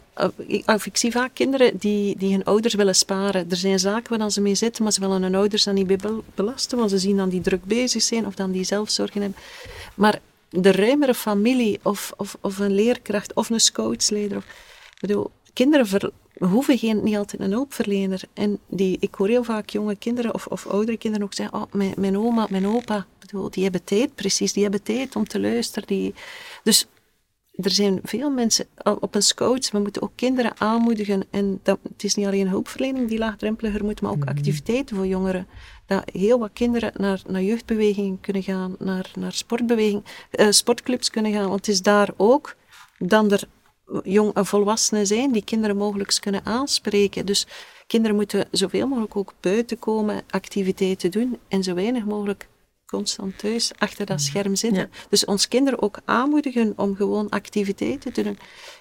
of ik zie vaak kinderen die, die hun ouders willen sparen. Er zijn zaken waar ze mee zitten, maar ze willen hun ouders dan niet belasten, want ze zien dan die druk bezig zijn of dan die zelfzorgen hebben. Maar de ruimere familie of, of, of een leerkracht of een scoutsleider. Of, bedoel, kinderen hoeven geen, niet altijd een hulpverlener. En die, ik hoor heel vaak jonge kinderen of, of oudere kinderen ook zeggen, oh, mijn, mijn oma, mijn opa, bedoel, die hebben tijd, precies, die hebben tijd om te luisteren. Die, dus er zijn veel mensen op een scout, we moeten ook kinderen aanmoedigen. En dat, het is niet alleen hulpverlening die laagdrempeliger moet, maar ook mhm. activiteiten voor jongeren. Dat heel wat kinderen naar, naar jeugdbewegingen kunnen gaan, naar, naar sportbeweging, uh, sportclubs kunnen gaan. Want het is daar ook dan er jong volwassenen zijn die kinderen mogelijk kunnen aanspreken. Dus kinderen moeten zoveel mogelijk ook buiten komen, activiteiten doen en zo weinig mogelijk constant thuis achter dat scherm zitten. Dus ons kinderen ook aanmoedigen om gewoon activiteiten te doen.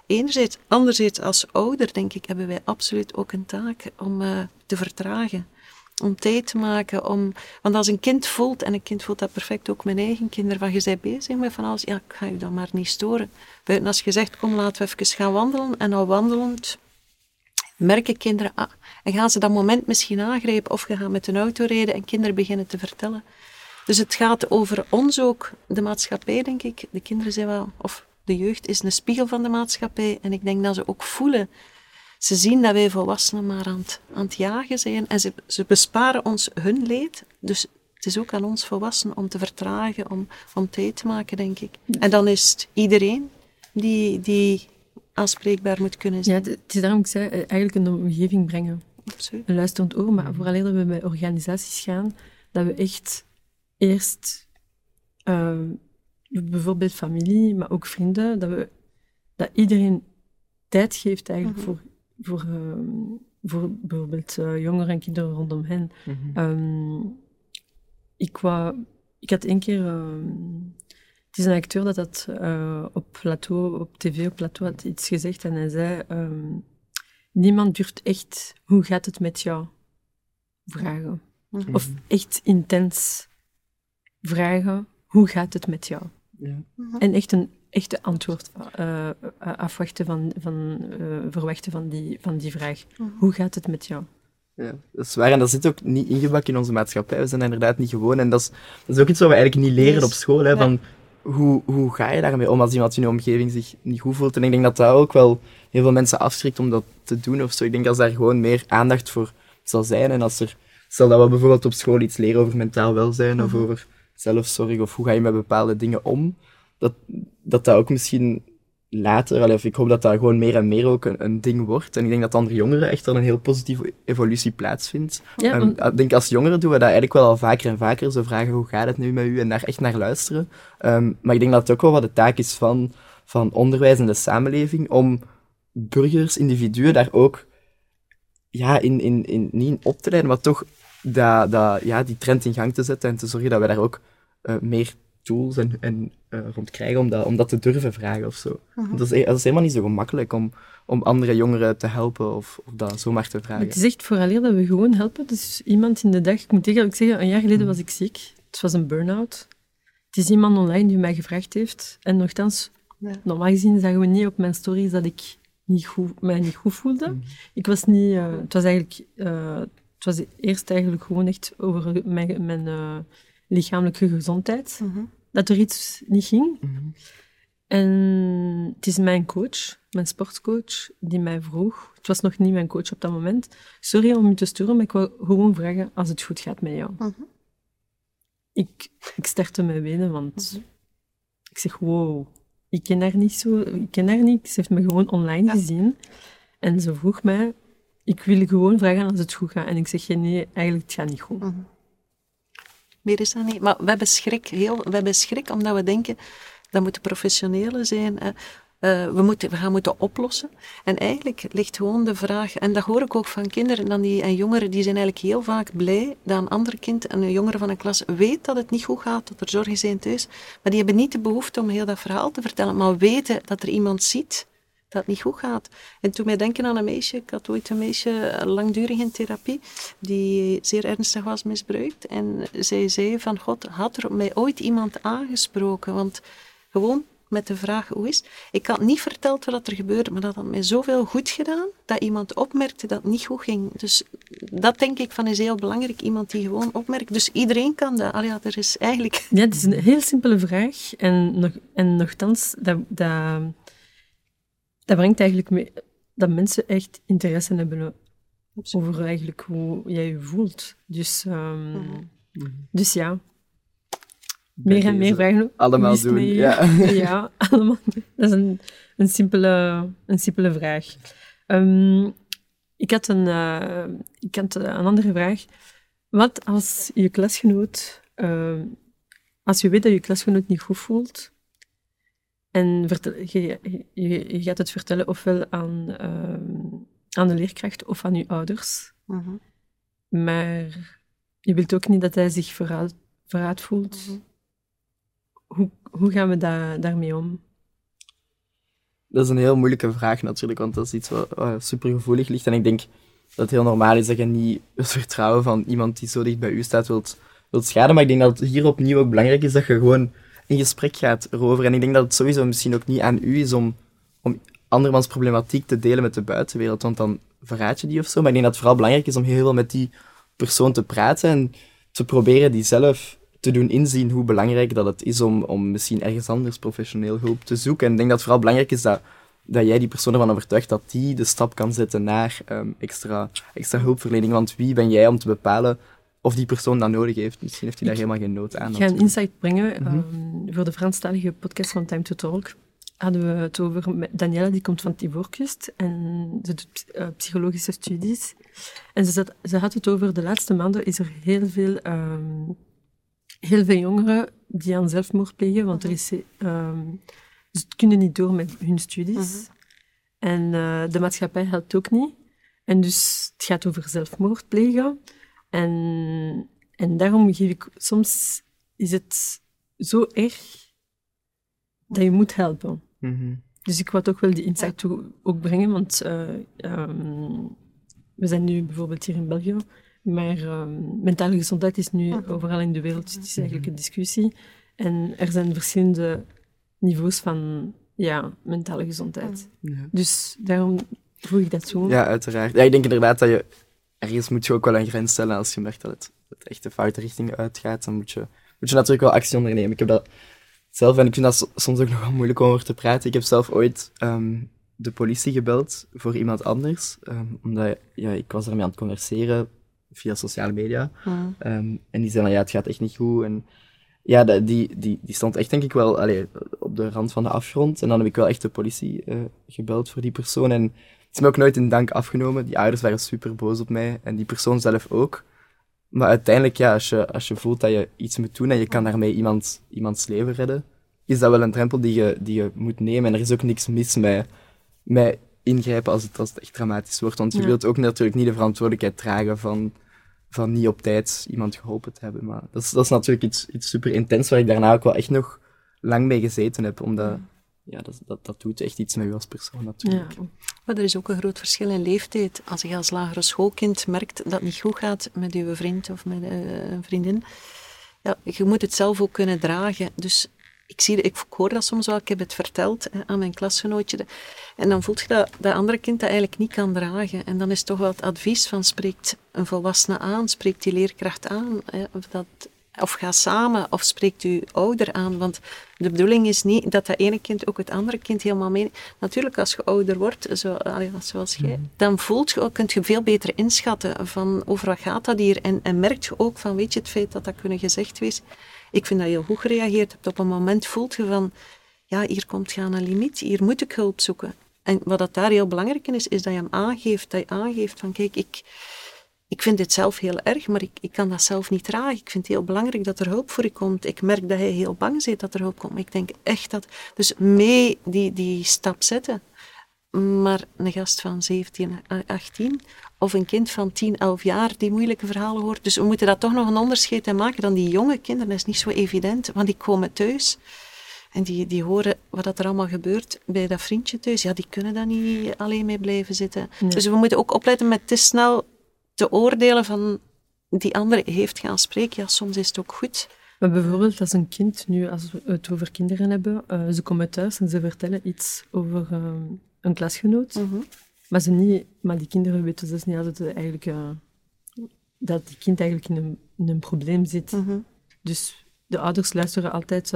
Enerzijds, anderzijds als ouder denk ik hebben wij absoluut ook een taak om uh, te vertragen om tijd te maken. Om, want als een kind voelt, en een kind voelt dat perfect ook mijn eigen kinderen, van je bent bezig met van alles, ja, ik ga je dan maar niet storen. Buiten als je zegt, kom laten we even gaan wandelen, en al wandelend merken kinderen, ah, en gaan ze dat moment misschien aangrijpen, of je gaat met een auto rijden en kinderen beginnen te vertellen. Dus het gaat over ons ook, de maatschappij, denk ik. De kinderen zijn wel, of de jeugd is een spiegel van de maatschappij. En ik denk dat ze ook voelen ze zien dat wij volwassenen maar aan het, aan het jagen zijn en ze, ze besparen ons hun leed. Dus het is ook aan ons volwassenen om te vertragen, om, om tijd te maken, denk ik. En dan is het iedereen die, die aanspreekbaar moet kunnen zijn. Ja, het is daarom ik zei, eh, eigenlijk een omgeving brengen. Absoluut. Een luisterend oor, maar vooral dat we bij organisaties gaan, dat we echt eerst, uh, bijvoorbeeld familie, maar ook vrienden, dat, we, dat iedereen tijd geeft eigenlijk mhm. voor voor, ehm, voor bijvoorbeeld uh, jongeren en kinderen rondom hen. Mm -hmm. ik, wou, ik had één keer... Ehm, het is een acteur dat dat uh, op plateau, op tv op plateau had iets gezegd en hij zei... niemand durft echt, hoe gaat het met jou? Vragen. Mhm. Of echt intens vragen, hoe gaat het met jou? Ja. En echt een echte antwoord uh, afwachten van, van uh, verwachten van die, van die vraag. Mhm. Hoe gaat het met jou? Ja, dat is waar. En dat zit ook niet ingebakken in onze maatschappij. We zijn inderdaad niet gewoon. En dat is, dat is ook iets wat we eigenlijk niet leren op school. Hè, van hoe, hoe ga je daarmee om als iemand in je omgeving zich niet goed voelt? En ik denk dat dat ook wel heel veel mensen afschrikt om dat te doen of zo. Ik denk dat daar gewoon meer aandacht voor zal zijn. En als er, stel dat we bijvoorbeeld op school iets leren over mentaal welzijn of over zelfzorg of hoe ga je met bepaalde dingen om, dat dat, dat ook misschien later, of ik hoop dat dat gewoon meer en meer ook een, een ding wordt. En ik denk dat andere jongeren echt al een heel positieve evolutie plaatsvindt. Ja, En ik denk als jongeren doen we dat eigenlijk wel al vaker en vaker. Zo vragen hoe gaat het nu met u en daar echt naar luisteren. Ehm, maar ik denk dat het ook wel wat de taak is van, van onderwijs en de samenleving om burgers, individuen daar ook ja, in, in, in, niet in op te leiden, maar toch dat, dat, ja, die trend in gang te zetten en te zorgen dat we daar ook eh, meer tools en, en, eh, rond krijgen om dat, om dat te durven vragen of zo. Want Dat, is, dat is helemaal niet zo gemakkelijk om, om andere jongeren te helpen of, of dat zomaar te vragen. Het is echt vooraleer dat we gewoon helpen. Dus iemand in de dag, ik moet eerlijk zeggen, een jaar Mm. geleden was ik ziek. Het was een burn-out. Het is iemand online die mij gevraagd heeft. En nogthans, Ja. normaal gezien zagen we niet op mijn stories dat ik niet goed, mij niet goed voelde. Mm. Ik was niet... eh, het was eigenlijk... eh, het was eerst eigenlijk gewoon echt over mijn, mijn eh, lichamelijke gezondheid. Mhm. Dat er iets niet ging. Mhm. En het is mijn coach, mijn sportcoach, die mij vroeg. Het was nog niet mijn coach op dat moment. Sorry om je te sturen, maar ik wil gewoon vragen als het goed gaat met jou. Mhm. Ik, ik startte mijn benen, want Mhm. ik zeg, wow, ik ken haar niet zo, ik ken haar niet. Ze heeft me gewoon online Ja. gezien. En ze vroeg mij, ik wil gewoon vragen als het goed gaat. En ik zeg, nee, eigenlijk het gaat niet goed. Meer is dat niet. Maar we hebben schrik, heel, we hebben schrik omdat we denken dat moeten professionelen zijn. eh, we, moeten, we gaan moeten oplossen. En eigenlijk ligt gewoon de vraag, en dat hoor ik ook van kinderen dan die, en jongeren, die zijn eigenlijk heel vaak blij dat een ander kind, een jongere van een klas, weet dat het niet goed gaat, dat er zorgen zijn thuis. Maar die hebben niet de behoefte om heel dat verhaal te vertellen, maar weten dat er iemand ziet dat het niet goed gaat. En toen mij denken aan een meisje, ik had ooit een meisje eh, langdurig in therapie, die zeer ernstig was misbruikt. En zij zei van, God, had er mij ooit iemand aangesproken? Want gewoon met de vraag, hoe is? Ik had niet verteld wat er gebeurde, maar dat had mij zoveel goed gedaan, dat iemand opmerkte dat het niet goed ging. Dus dat denk ik van is heel belangrijk, iemand die gewoon opmerkt. Dus iedereen kan dat. Allee, ja, er is eigenlijk... Ja, het is een heel simpele vraag. En, nog, en nogthans, dat, dat, dat brengt eigenlijk mee dat mensen echt interesse hebben over eigenlijk hoe jij je voelt. Dus, ehm, Mhm. dus ja, Bij meer en meer vragen. Allemaal doen, ja. <laughs> ja, allemaal. Dat is een, een, simpele, een simpele vraag. Ehm, ik, had een, eh, ik had een andere vraag. Wat als je klasgenoot, ehm, als je weet dat je klasgenoot niet goed voelt, en vertel, je, je, je gaat het vertellen ofwel aan, ehm, aan de leerkracht of aan je ouders, Mhm, maar je wilt ook niet dat hij zich verraad, verraad voelt. mhm. Hoe, hoe gaan we daar daarmee om? Dat is een heel moeilijke vraag natuurlijk, want dat is iets wat uh, supergevoelig ligt. En ik denk dat het heel normaal is dat je niet het vertrouwen van iemand die zo dicht bij u staat wilt, wilt schaden. Maar ik denk dat het hier opnieuw ook belangrijk is dat je gewoon in gesprek gaat erover. En ik denk dat het sowieso misschien ook niet aan u is om, om andermans problematiek te delen met de buitenwereld, want dan verraad je die of zo. Maar ik denk dat het vooral belangrijk is om heel veel met die persoon te praten en te proberen die zelf te doen inzien hoe belangrijk dat het is om, om misschien ergens anders professioneel hulp te zoeken. En ik denk dat het vooral belangrijk is dat, dat jij die persoon ervan overtuigt dat die de stap kan zetten naar ehm, extra, extra hulpverlening. Want wie ben jij om te bepalen of die persoon dat nodig heeft? Misschien heeft hij daar helemaal geen nood aan. Ik ga een insight brengen. Mhm. ehm, voor de Franstalige podcast van Time to Talk hadden we het over met Daniela, die komt van Tivorkust en ze doet eh, psychologische studies. En ze, zat, ze had het over de laatste maanden is er heel veel, ehm, heel veel jongeren die aan zelfmoord plegen, want er is, ehm, ze kunnen niet door met hun studies. Mhm. En eh, de maatschappij helpt ook niet. En dus het gaat over zelfmoord plegen. En, en daarom geef ik... Soms is het zo erg dat je moet helpen. Mhm. Dus ik wou toch wel die insight toe ook brengen, want eh, ehm, we zijn nu bijvoorbeeld hier in België, maar ehm, mentale gezondheid is nu Mhm. overal in de wereld. Het is eigenlijk een discussie. En er zijn verschillende niveaus van ja, mentale gezondheid. Ja. Dus daarom voeg ik dat toe. Ja, uiteraard. Ja, ik denk inderdaad dat je... Ergens moet je ook wel een grens stellen als je merkt dat het, het echt de foute richting uitgaat. Dan moet je, moet je natuurlijk wel actie ondernemen. Ik heb dat zelf, en ik vind dat so- soms ook nog wel moeilijk om over te praten. Ik heb zelf ooit ehm, de politie gebeld voor iemand anders. ehm, omdat ja, ik was ermee aan het converseren via sociale media. Mm. Ehm, en die zei van, ja, het gaat echt niet goed. En ja, die, die, die stond echt, denk ik wel, allee, op de rand van de afgrond. En dan heb ik wel echt de politie eh, gebeld voor die persoon. En het is me ook nooit in dank afgenomen. Die ouders waren super boos op mij. En die persoon zelf ook. Maar uiteindelijk, ja, als je, als je voelt dat je iets moet doen en je kan daarmee iemand, iemands leven redden, is dat wel een drempel die je, die je moet nemen. En er is ook niks mis met, met ingrijpen als het, als het echt dramatisch wordt. Want je Ja. wilt ook natuurlijk niet de verantwoordelijkheid dragen van, van niet op tijd iemand geholpen te hebben. Maar dat is, dat is natuurlijk iets, iets super intens waar ik daarna ook wel echt nog lang mee gezeten heb. Omdat, ja, dat, dat, dat doet echt iets met je als persoon natuurlijk. Ja. Maar er is ook een groot verschil in leeftijd. Als je als lagere schoolkind merkt dat het niet goed gaat met je vriend of met eh, een vriendin, ja, je moet het zelf ook kunnen dragen. Dus ik, zie, ik hoor dat soms wel, ik heb het verteld hè, aan mijn klasgenootje. En dan voelt je dat dat andere kind dat eigenlijk niet kan dragen. En dan is toch wel het advies van spreekt een volwassene aan, spreekt die leerkracht aan. Hè, of, dat, of ga samen, of spreekt uw ouder aan. Want de bedoeling is niet dat dat ene kind ook het andere kind helemaal mee... Natuurlijk, als je ouder wordt, zo, zoals jij, dan voelt je ook, kunt je veel beter inschatten van over wat gaat dat hier. En, en merkt je ook van, weet je, het feit dat dat kunnen gezegd wees. Ik vind dat je heel goed gereageerd hebt. Op een moment voelt je van, ja, hier komt je aan een limiet, hier moet ik hulp zoeken. En wat dat daar heel belangrijk in is, is dat je hem aangeeft, dat je aangeeft van, kijk, ik, ik vind dit zelf heel erg, maar ik, ik kan dat zelf niet dragen. Ik vind het heel belangrijk dat er hulp voor je komt. Ik merk dat hij heel bang zit dat er hulp komt. Ik denk echt dat... Dus mee die, die stap zetten. Maar een gast van 17, 18 of een kind van 10, 11 jaar die moeilijke verhalen hoort. Dus we moeten daar toch nog een onderscheid in maken dan die jonge kinderen. Dat is niet zo evident, want die komen thuis en die, die horen wat dat er allemaal gebeurt bij dat vriendje thuis. Ja, die kunnen daar niet alleen mee blijven zitten. Nee. Dus we moeten ook opletten met te snel te oordelen van die andere heeft gaan spreken. Ja, soms is het ook goed. Maar bijvoorbeeld als een kind, nu als we het over kinderen hebben, eh, ze komen thuis en ze vertellen iets over eh, een klasgenoot, Mhm. maar, ze niet, maar die kinderen weten dus niet dat, het eigenlijk, eh, dat die kind eigenlijk in een, in een probleem zit. Mhm. Dus de ouders luisteren altijd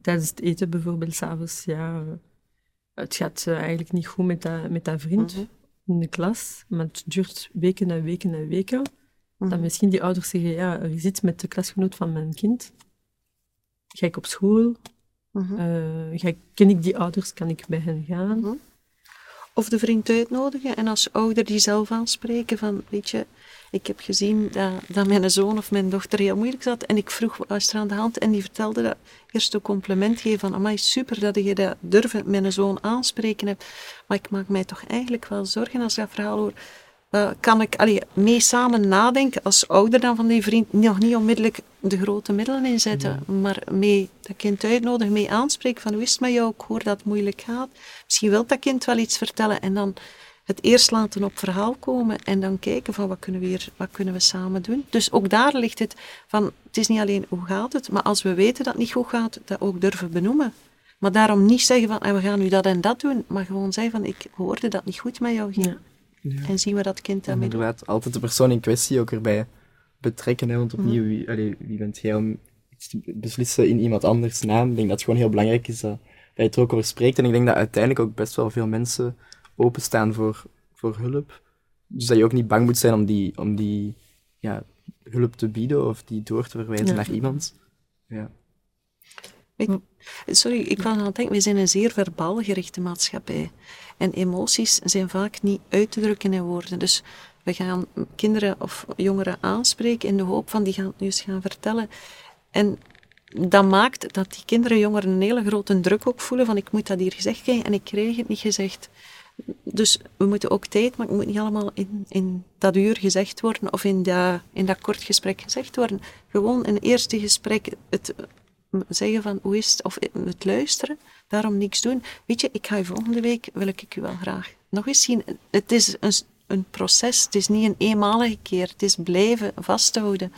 tijdens het eten bijvoorbeeld s'avonds, ja, het gaat eigenlijk niet goed met dat, met dat vriend Mhm. In de klas, maar het duurt weken en weken en weken. Mhm. Dan misschien die ouders zeggen, ja, er is iets met de klasgenoot van mijn kind. Ga ik op school? Mhm. Eh, ga ik, ken ik die ouders? Kan ik bij hen gaan? Mhm. Of de vriend uitnodigen en als ouder die zelf aanspreken van, weet je, ik heb gezien dat, dat mijn zoon of mijn dochter heel moeilijk zat en ik vroeg, wat is er aan de hand? En die vertelde dat, eerst een compliment geven van, amai, super dat je dat durven mijn zoon aanspreken hebt, maar ik maak mij toch eigenlijk wel zorgen als ik dat verhaal hoor. Eh, kan ik allee, mee samen nadenken als ouder dan van die vriend, nog niet onmiddellijk de grote middelen inzetten, maar mee dat kind uitnodigen, mee aanspreken van hoe is het met jou, ik hoor dat het moeilijk gaat. Misschien wil dat kind wel iets vertellen en dan het eerst laten op verhaal komen en dan kijken van wat kunnen we hier, wat kunnen we samen doen. Dus ook daar ligt het van, het is niet alleen hoe gaat het, maar als we weten dat het niet goed gaat, dat ook durven benoemen. Maar daarom niet zeggen van, "Ah, we gaan nu dat en dat doen, maar gewoon zeggen van, ik hoorde dat niet goed met jou ging. Ja. En zien we dat kind En daarmee doen. inderdaad, altijd de persoon in kwestie ook erbij betrekken. Hè, want opnieuw, wie, allee, wie bent jij om iets te beslissen in iemand anders naam? Ik denk dat het gewoon heel belangrijk is dat, dat je het er ook over spreekt. En ik denk dat uiteindelijk ook best wel veel mensen openstaan voor, voor hulp. Dus dat je ook niet bang moet zijn om die, om die ja, hulp te bieden of die door te verwijzen Ja. naar iemand. Ja. Sorry, ik was aan het denken, we zijn een zeer verbaal gerichte maatschappij. En emoties zijn vaak niet uit te drukken in woorden. Dus we gaan kinderen of jongeren aanspreken in de hoop van die gaan het nu eens gaan vertellen. En dat maakt dat die kinderen en jongeren een hele grote druk ook voelen van ik moet dat hier gezegd krijgen en ik krijg het niet gezegd. Dus we moeten ook tijd, maar het moet niet allemaal in, in dat uur gezegd worden of in dat, in dat kort gesprek gezegd worden. Gewoon een eerste gesprek het zeggen van hoe is het, of het luisteren, daarom niks doen. Weet je, ik ga je volgende week, wil ik u wel graag nog eens zien. Het is een, een proces, het is niet een eenmalige keer, het is blijven vasthouden.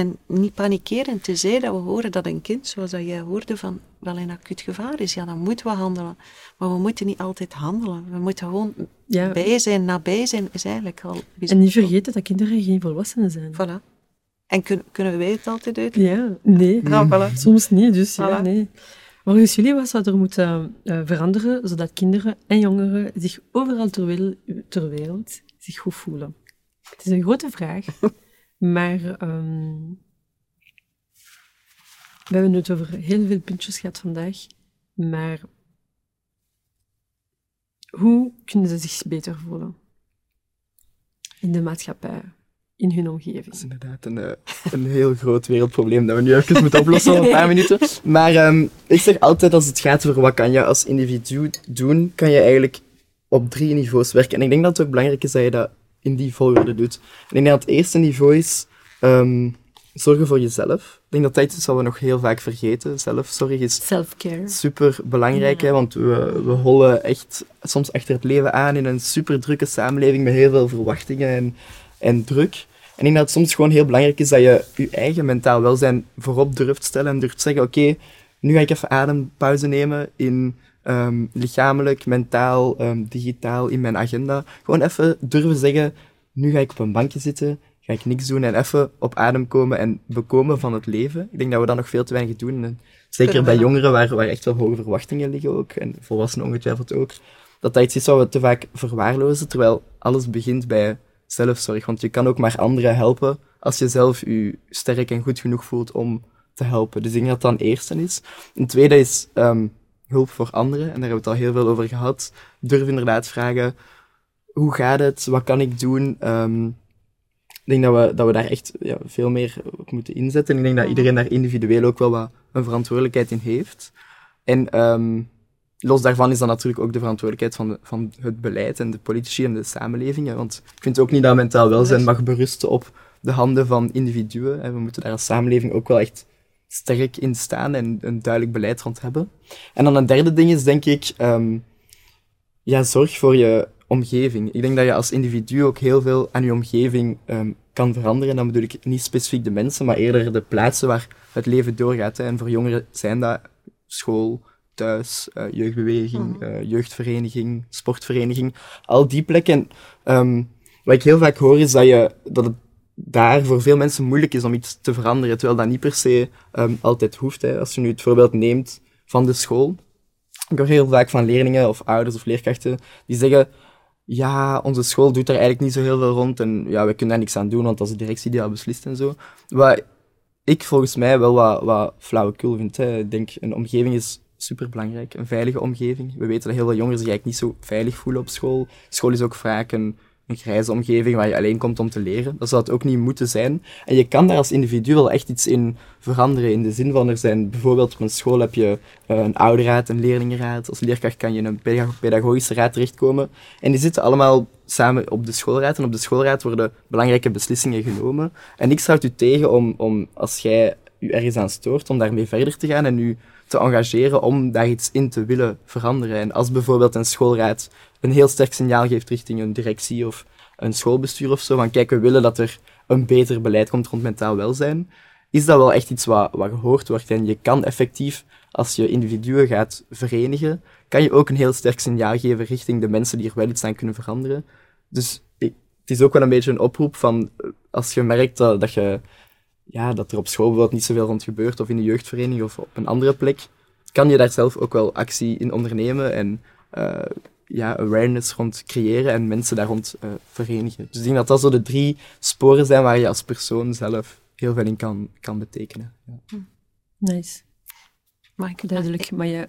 En niet panikeren, tenzij dat we horen dat een kind, zoals dat jij hoorde, van wel in acuut gevaar is. Ja, dan moeten we handelen. Maar we moeten niet altijd handelen. We moeten gewoon Ja. bij zijn, nabij zijn, is eigenlijk al En niet vergeten dat kinderen geen volwassenen zijn. Voilà. En kun, kunnen wij het altijd uit? Ja, nee. Voilà. <laughs> Soms niet, dus ja, nee. Volgens jullie, wat zou er moeten eh, veranderen, zodat kinderen en jongeren zich overal ter, wel- ter wereld zich goed voelen? Het is een grote vraag. <laughs> maar ehm, we hebben het over heel veel puntjes gehad vandaag. Maar hoe kunnen ze zich beter voelen? In de maatschappij, in hun omgeving. Dat is inderdaad een, eh, een heel groot wereldprobleem dat we nu even moeten oplossen in een paar <laughs> minuten. Maar ehm, ik zeg altijd als het gaat over wat kan je als individu doen, kan je eigenlijk op drie niveaus werken. En ik denk dat het ook belangrijk is dat je dat in die volgorde doet. En ik denk dat het eerste niveau is ehm, zorgen voor jezelf. Ik denk dat dat iets wat we nog heel vaak vergeten. Zelfzorg is Self-care. super belangrijk, hè, want we, we hollen echt soms achter het leven aan in een super drukke samenleving met heel veel verwachtingen en, en druk. En ik denk dat het soms gewoon heel belangrijk is dat je je eigen mentaal welzijn voorop durft stellen en durft zeggen, oké, nu ga ik even adempauze nemen in ehm, lichamelijk, mentaal, ehm, digitaal, in mijn agenda. Gewoon even durven zeggen, nu ga ik op een bankje zitten, ga ik niks doen en even op adem komen en bekomen van het leven. Ik denk dat we dat nog veel te weinig doen. En zeker bij <laughs> jongeren, waar, waar echt wel hoge verwachtingen liggen ook, en volwassenen ongetwijfeld ook, dat dat iets is wat we te vaak verwaarlozen, terwijl alles begint bij zelfzorg. Want je kan ook maar anderen helpen als je zelf je sterk en goed genoeg voelt om te helpen. Dus ik denk dat dat een eerste is. Een tweede is ehm, hulp voor anderen, en daar hebben we het al heel veel over gehad. Durf inderdaad vragen, hoe gaat het? Wat kan ik doen? Ehm, ik denk dat we, dat we daar echt ja, veel meer op moeten inzetten. En ik denk dat iedereen daar individueel ook wel wat een verantwoordelijkheid in heeft. En ehm, los daarvan is dan natuurlijk ook de verantwoordelijkheid van, de- van het beleid en de politici en de samenleving. Want ik vind ook niet dat mentaal welzijn mag berusten op de handen van individuen. hè. We moeten daar als samenleving ook wel echt sterk in staan en een duidelijk beleid rond hebben. En dan een derde ding is, denk ik, ehm, ja, zorg voor je omgeving. Ik denk dat je als individu ook heel veel aan je omgeving ehm, kan veranderen. Dan bedoel ik niet specifiek de mensen, maar eerder de plaatsen waar het leven doorgaat. Hè. En voor jongeren zijn dat school, thuis, eh, jeugdbeweging, eh, jeugdvereniging, sportvereniging. Al die plekken. Ehm, wat ik heel vaak hoor is dat, je, dat het daar voor veel mensen moeilijk is om iets te veranderen, terwijl dat niet per se ehm, altijd hoeft. Hè. Als je nu het voorbeeld neemt van de school. Ik hoor heel vaak van leerlingen of ouders of leerkrachten die zeggen ja, onze school doet er eigenlijk niet zo heel veel rond en ja, we kunnen daar niks aan doen, want dat is de directie die dat beslist en zo. Wat ik volgens mij wel wat, wat flauwekul vind. Hè. Ik denk, een omgeving is superbelangrijk, een veilige omgeving. We weten dat heel veel jongeren zich eigenlijk niet zo veilig voelen op school. School is ook vaak een, een grijze omgeving waar je alleen komt om te leren. Dat zou het ook niet moeten zijn. En je kan daar als individu wel echt iets in veranderen, in de zin van er zijn bijvoorbeeld op een school heb je eh, een ouderraad, een leerlingenraad. Als leerkracht kan je in een pedag- pedagogische raad terechtkomen. En die zitten allemaal samen op de schoolraad. En op de schoolraad worden belangrijke beslissingen genomen. En ik het u tegen om, om als jij u ergens aan stoort, om daarmee verder te gaan en u te engageren om daar iets in te willen veranderen. En als bijvoorbeeld een schoolraad een heel sterk signaal geeft richting een directie of een schoolbestuur of zo, van kijk, we willen dat er een beter beleid komt rond mentaal welzijn, is dat wel echt iets wat, wat gehoord wordt. En je kan effectief, als je individuen gaat verenigen, kan je ook een heel sterk signaal geven richting de mensen die er wel iets aan kunnen veranderen. Dus het is ook wel een beetje een oproep van, eh, als je merkt dat, dat, je, ja, dat er op school bijvoorbeeld niet zoveel rond gebeurt, of in een jeugdvereniging of op een andere plek, kan je daar zelf ook wel actie in ondernemen en eh, ja, awareness rond creëren en mensen daar rond eh, verenigen. Dus ik denk dat dat zo de drie sporen zijn waar je als persoon zelf heel veel in kan, kan betekenen. Ja. Nice. Mag ik Duidelijk. Maar, eh,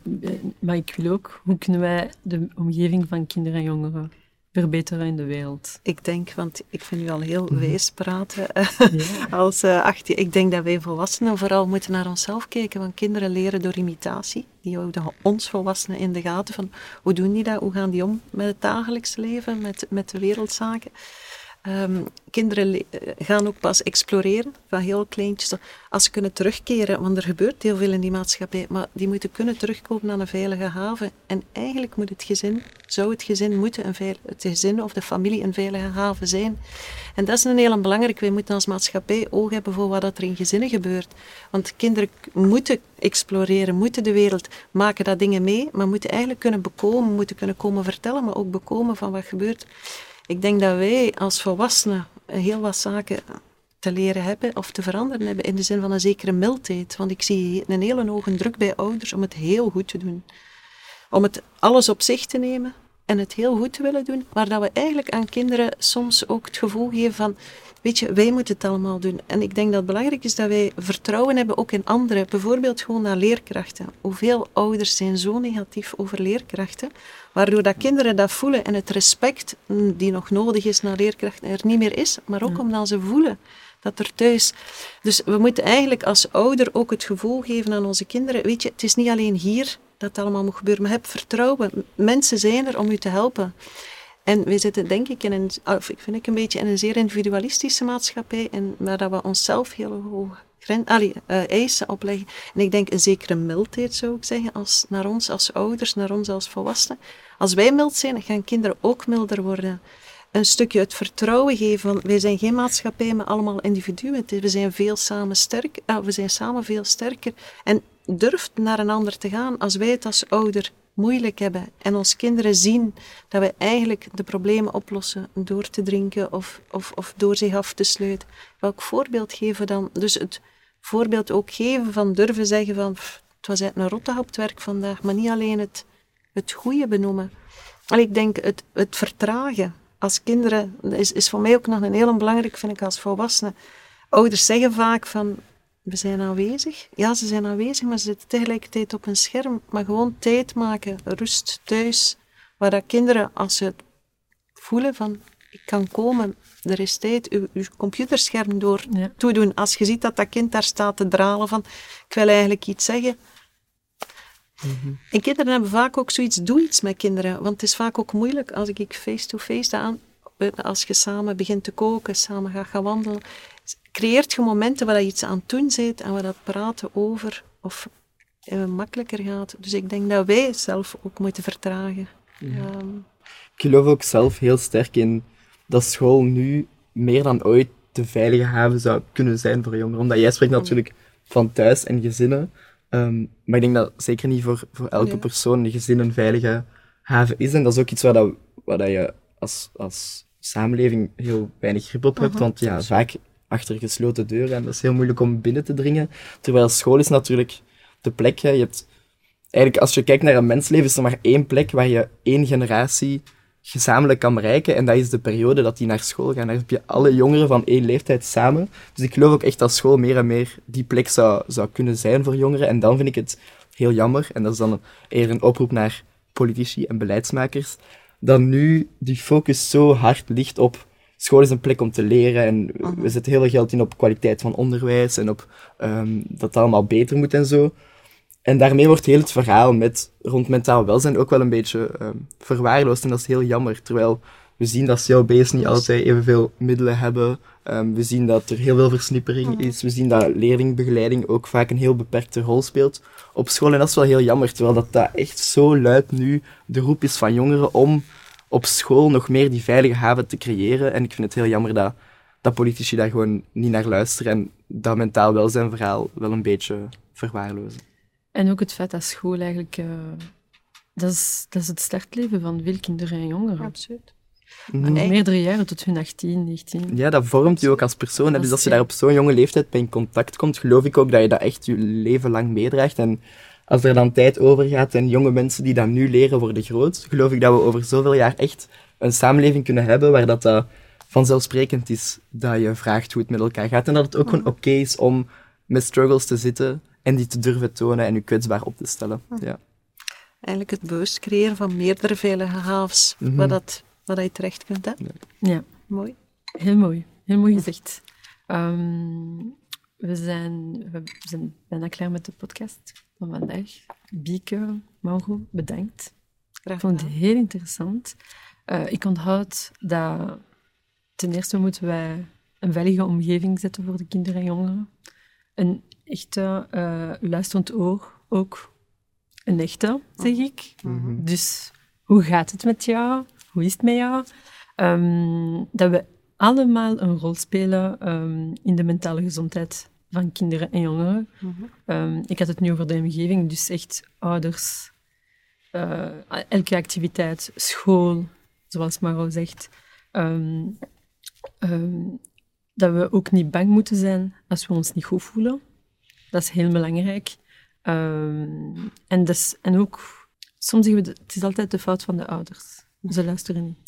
maar ik wil ook, hoe kunnen wij de omgeving van kinderen en jongeren verbeteren in de wereld? Ik denk, want ik vind u al heel Mhm. wijs praten. <laughs> Ja. Als eh 18, ik denk dat wij volwassenen vooral moeten naar onszelf kijken, want kinderen leren door imitatie. Die houden ons volwassenen in de gaten van hoe doen die dat, hoe gaan die om met het dagelijks leven, met, met de wereldzaken. Ehm, kinderen eh, gaan ook pas exploreren, van heel kleintjes, als ze kunnen terugkeren, want er gebeurt heel veel in die maatschappij, maar die moeten kunnen terugkomen naar een veilige haven. En eigenlijk moet het gezin, zou het gezin moeten, een het gezin of de familie een veilige haven zijn. En dat is een heel belangrijk. Wij moeten als maatschappij oog hebben voor wat er in gezinnen gebeurt. Want kinderen moeten exploreren, moeten de wereld, maken dat dingen mee, maar moeten eigenlijk kunnen bekomen, moeten kunnen komen vertellen, maar ook bekomen van wat gebeurt. Ik denk dat wij als volwassenen heel wat zaken te leren hebben of te veranderen hebben in de zin van een zekere mildheid. Want ik zie een hele hoge druk bij ouders om het heel goed te doen. Om het alles op zich te nemen en het heel goed willen doen, maar dat we eigenlijk aan kinderen soms ook het gevoel geven van, weet je, wij moeten het allemaal doen. En ik denk dat het belangrijk is dat wij vertrouwen hebben ook in anderen. Bijvoorbeeld gewoon naar leerkrachten. Hoeveel ouders zijn zo negatief over leerkrachten, waardoor dat kinderen dat voelen en het respect die nog nodig is naar leerkrachten er niet meer is, maar ook omdat ze voelen dat er thuis. Dus we moeten eigenlijk als ouder ook het gevoel geven aan onze kinderen, weet je, het is niet alleen hier dat allemaal moet gebeuren, maar heb vertrouwen. Mensen zijn er om u te helpen. En we zitten denk ik in een, ik vind ik een beetje in een zeer individualistische maatschappij, en waar dat we onszelf heel hoog uh, eisen opleggen. En ik denk een zekere mildheid zou ik zeggen, als, naar ons als ouders, naar ons als volwassenen. Als wij mild zijn, gaan kinderen ook milder worden. Een stukje het vertrouwen geven van wij zijn geen maatschappij met allemaal individuen. We zijn veel samen sterk, uh, we zijn samen veel sterker. En durft naar een ander te gaan als wij het als ouder moeilijk hebben en ons kinderen zien dat we eigenlijk de problemen oplossen door te drinken of, of, of door zich af te sluiten. Welk voorbeeld geven dan? Dus het voorbeeld ook geven van durven zeggen van het was uit een rotte op werk vandaag, maar niet alleen het, het goede benoemen. En ik denk het, het vertragen als kinderen is, is voor mij ook nog een heel belangrijk, vind ik als volwassenen. Ouders zeggen vaak van we zijn aanwezig. Ja, ze zijn aanwezig, maar ze zitten tegelijkertijd op een scherm. Maar gewoon tijd maken, rust thuis, waar dat kinderen, als ze het voelen van, ik kan komen, er is tijd, uw, uw computerscherm door ja. toedoen. Als je ziet dat dat kind daar staat te dralen van, ik wil eigenlijk iets zeggen. Mm En kinderen hebben vaak ook zoiets, doe iets met kinderen. Want het is vaak ook moeilijk als ik face-to-face -face aan, als je samen begint te koken, samen gaat gaan wandelen creëert je momenten waar je iets aan het doen bent en waar dat praten over of uh, makkelijker gaat. Dus ik denk dat wij zelf ook moeten vertragen. Ehm, ik geloof ook zelf heel sterk in dat school nu meer dan ooit de veilige haven zou kunnen zijn voor jongeren. Omdat jij spreekt natuurlijk van thuis en gezinnen. Ehm, maar ik denk dat zeker niet voor, voor elke persoon een gezin een veilige haven is. En dat is ook iets waar, dat, waar dat je als, als samenleving heel weinig grip op hebt. Want ja, vaak achter gesloten deuren en dat is heel moeilijk om binnen te dringen. Terwijl school is natuurlijk de plek. Hè. Je hebt, eigenlijk, als je kijkt naar een mensleven, is er maar één plek waar je één generatie gezamenlijk kan bereiken. En dat is de periode dat die naar school gaan. Daar heb je alle jongeren van één leeftijd samen. Dus ik geloof ook echt dat school meer en meer die plek zou, zou kunnen zijn voor jongeren. En dan vind ik het heel jammer, en dat is dan eerder een oproep naar politici en beleidsmakers, dat nu die focus zo hard ligt op school is een plek om te leren en we mhm. zetten heel veel geld in op kwaliteit van onderwijs en op um, dat het allemaal beter moet en zo. En daarmee wordt heel het verhaal met, rond mentaal welzijn ook wel een beetje um, verwaarloosd en dat is heel jammer. Terwijl we zien dat CLB's niet altijd evenveel middelen hebben. Um, we zien dat er heel veel versnippering mhm. is. We zien dat leerlingbegeleiding ook vaak een heel beperkte rol speelt op school. En dat is wel heel jammer, terwijl dat, dat echt zo luid nu de roep is van jongeren om op school nog meer die veilige haven te creëren. En ik vind het heel jammer dat, dat politici daar gewoon niet naar luisteren en dat mentaal welzijnverhaal wel een beetje verwaarlozen. En ook het feit dat school eigenlijk... Uh, dat, is, dat is het startleven van veel kinderen en jongeren. Absoluut. Mm Meerdere jaren, tot hun 18, 19. Ja, dat vormt je ook als persoon. Dus als je daar op zo'n jonge leeftijd bij in contact komt, geloof ik ook dat je dat echt je leven lang meedraagt. En als er dan tijd over gaat en jonge mensen die dat nu leren worden groot, geloof ik dat we over zoveel jaar echt een samenleving kunnen hebben waar dat, dat vanzelfsprekend is dat je vraagt hoe het met elkaar gaat. En dat het ook gewoon oké is om met struggles te zitten en die te durven tonen en je kwetsbaar op te stellen. Ja. Eigenlijk het bewust creëren van meerdere veilige havens, mm waar, dat, waar je terecht kunt. Hè? Ja. Mooi. Heel mooi. Heel mooi gezegd. Ehm, we, zijn, we zijn bijna klaar met de podcast van vandaag. Bieke, Mauro, bedankt. Ik vond het heel interessant. Uh, ik onthoud dat ten eerste moeten wij een veilige omgeving zetten voor de kinderen en jongeren. Een echte uh, luisterend oor ook. Een echte, zeg ik. Mhm. Dus hoe gaat het met jou? Hoe is het met jou? Um, dat we allemaal een rol spelen um, in de mentale gezondheid van kinderen en jongeren. Mhm. Ehm, ik had het nu over de omgeving, dus echt ouders, uh, elke activiteit, school, zoals Maro zegt. Ehm, ehm, dat we ook niet bang moeten zijn als we ons niet goed voelen. Dat is heel belangrijk. en, dus, en ook, soms zeggen we, het is altijd de fout van de ouders. Ze luisteren niet.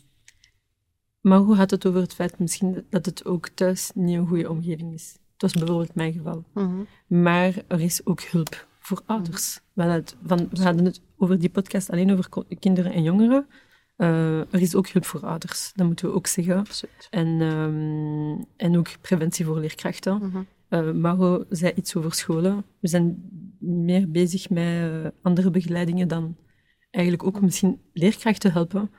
Maar hoe gaat het over het feit misschien dat het ook thuis niet een goede omgeving is? Het was bijvoorbeeld mijn geval. Mhm. Maar er is ook hulp voor ouders. We hadden het, van, we hadden het over die podcast alleen over ko- kinderen en jongeren. Eh, er is ook hulp voor ouders, dat moeten we ook zeggen. Absoluut. En, ehm, en ook preventie voor leerkrachten. Mhm. Eh, Maro zei iets over scholen. We zijn meer bezig met eh, andere begeleidingen dan eigenlijk ook misschien leerkrachten helpen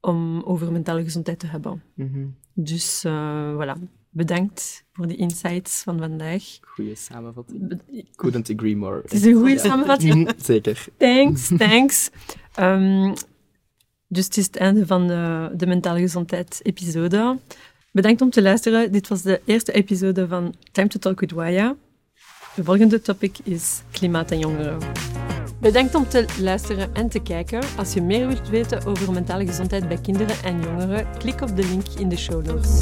om over mentale gezondheid te hebben. Mhm. Dus eh, voilà, bedankt voor die insights van vandaag. Goeie samenvatting. Couldn't agree more. Het is een goede Ja. samenvatting. Mhm, Zeker. Thanks, <laughs> thanks. Ehm, dus het is het einde van de, de mentale gezondheid-episode. Bedankt om te luisteren. Dit was de eerste episode van Time to Talk with Waya. De volgende topic is klimaat en jongeren. Bedankt om te luisteren en te kijken. Als je meer wilt weten over mentale gezondheid bij kinderen en jongeren, klik op de link in de show notes.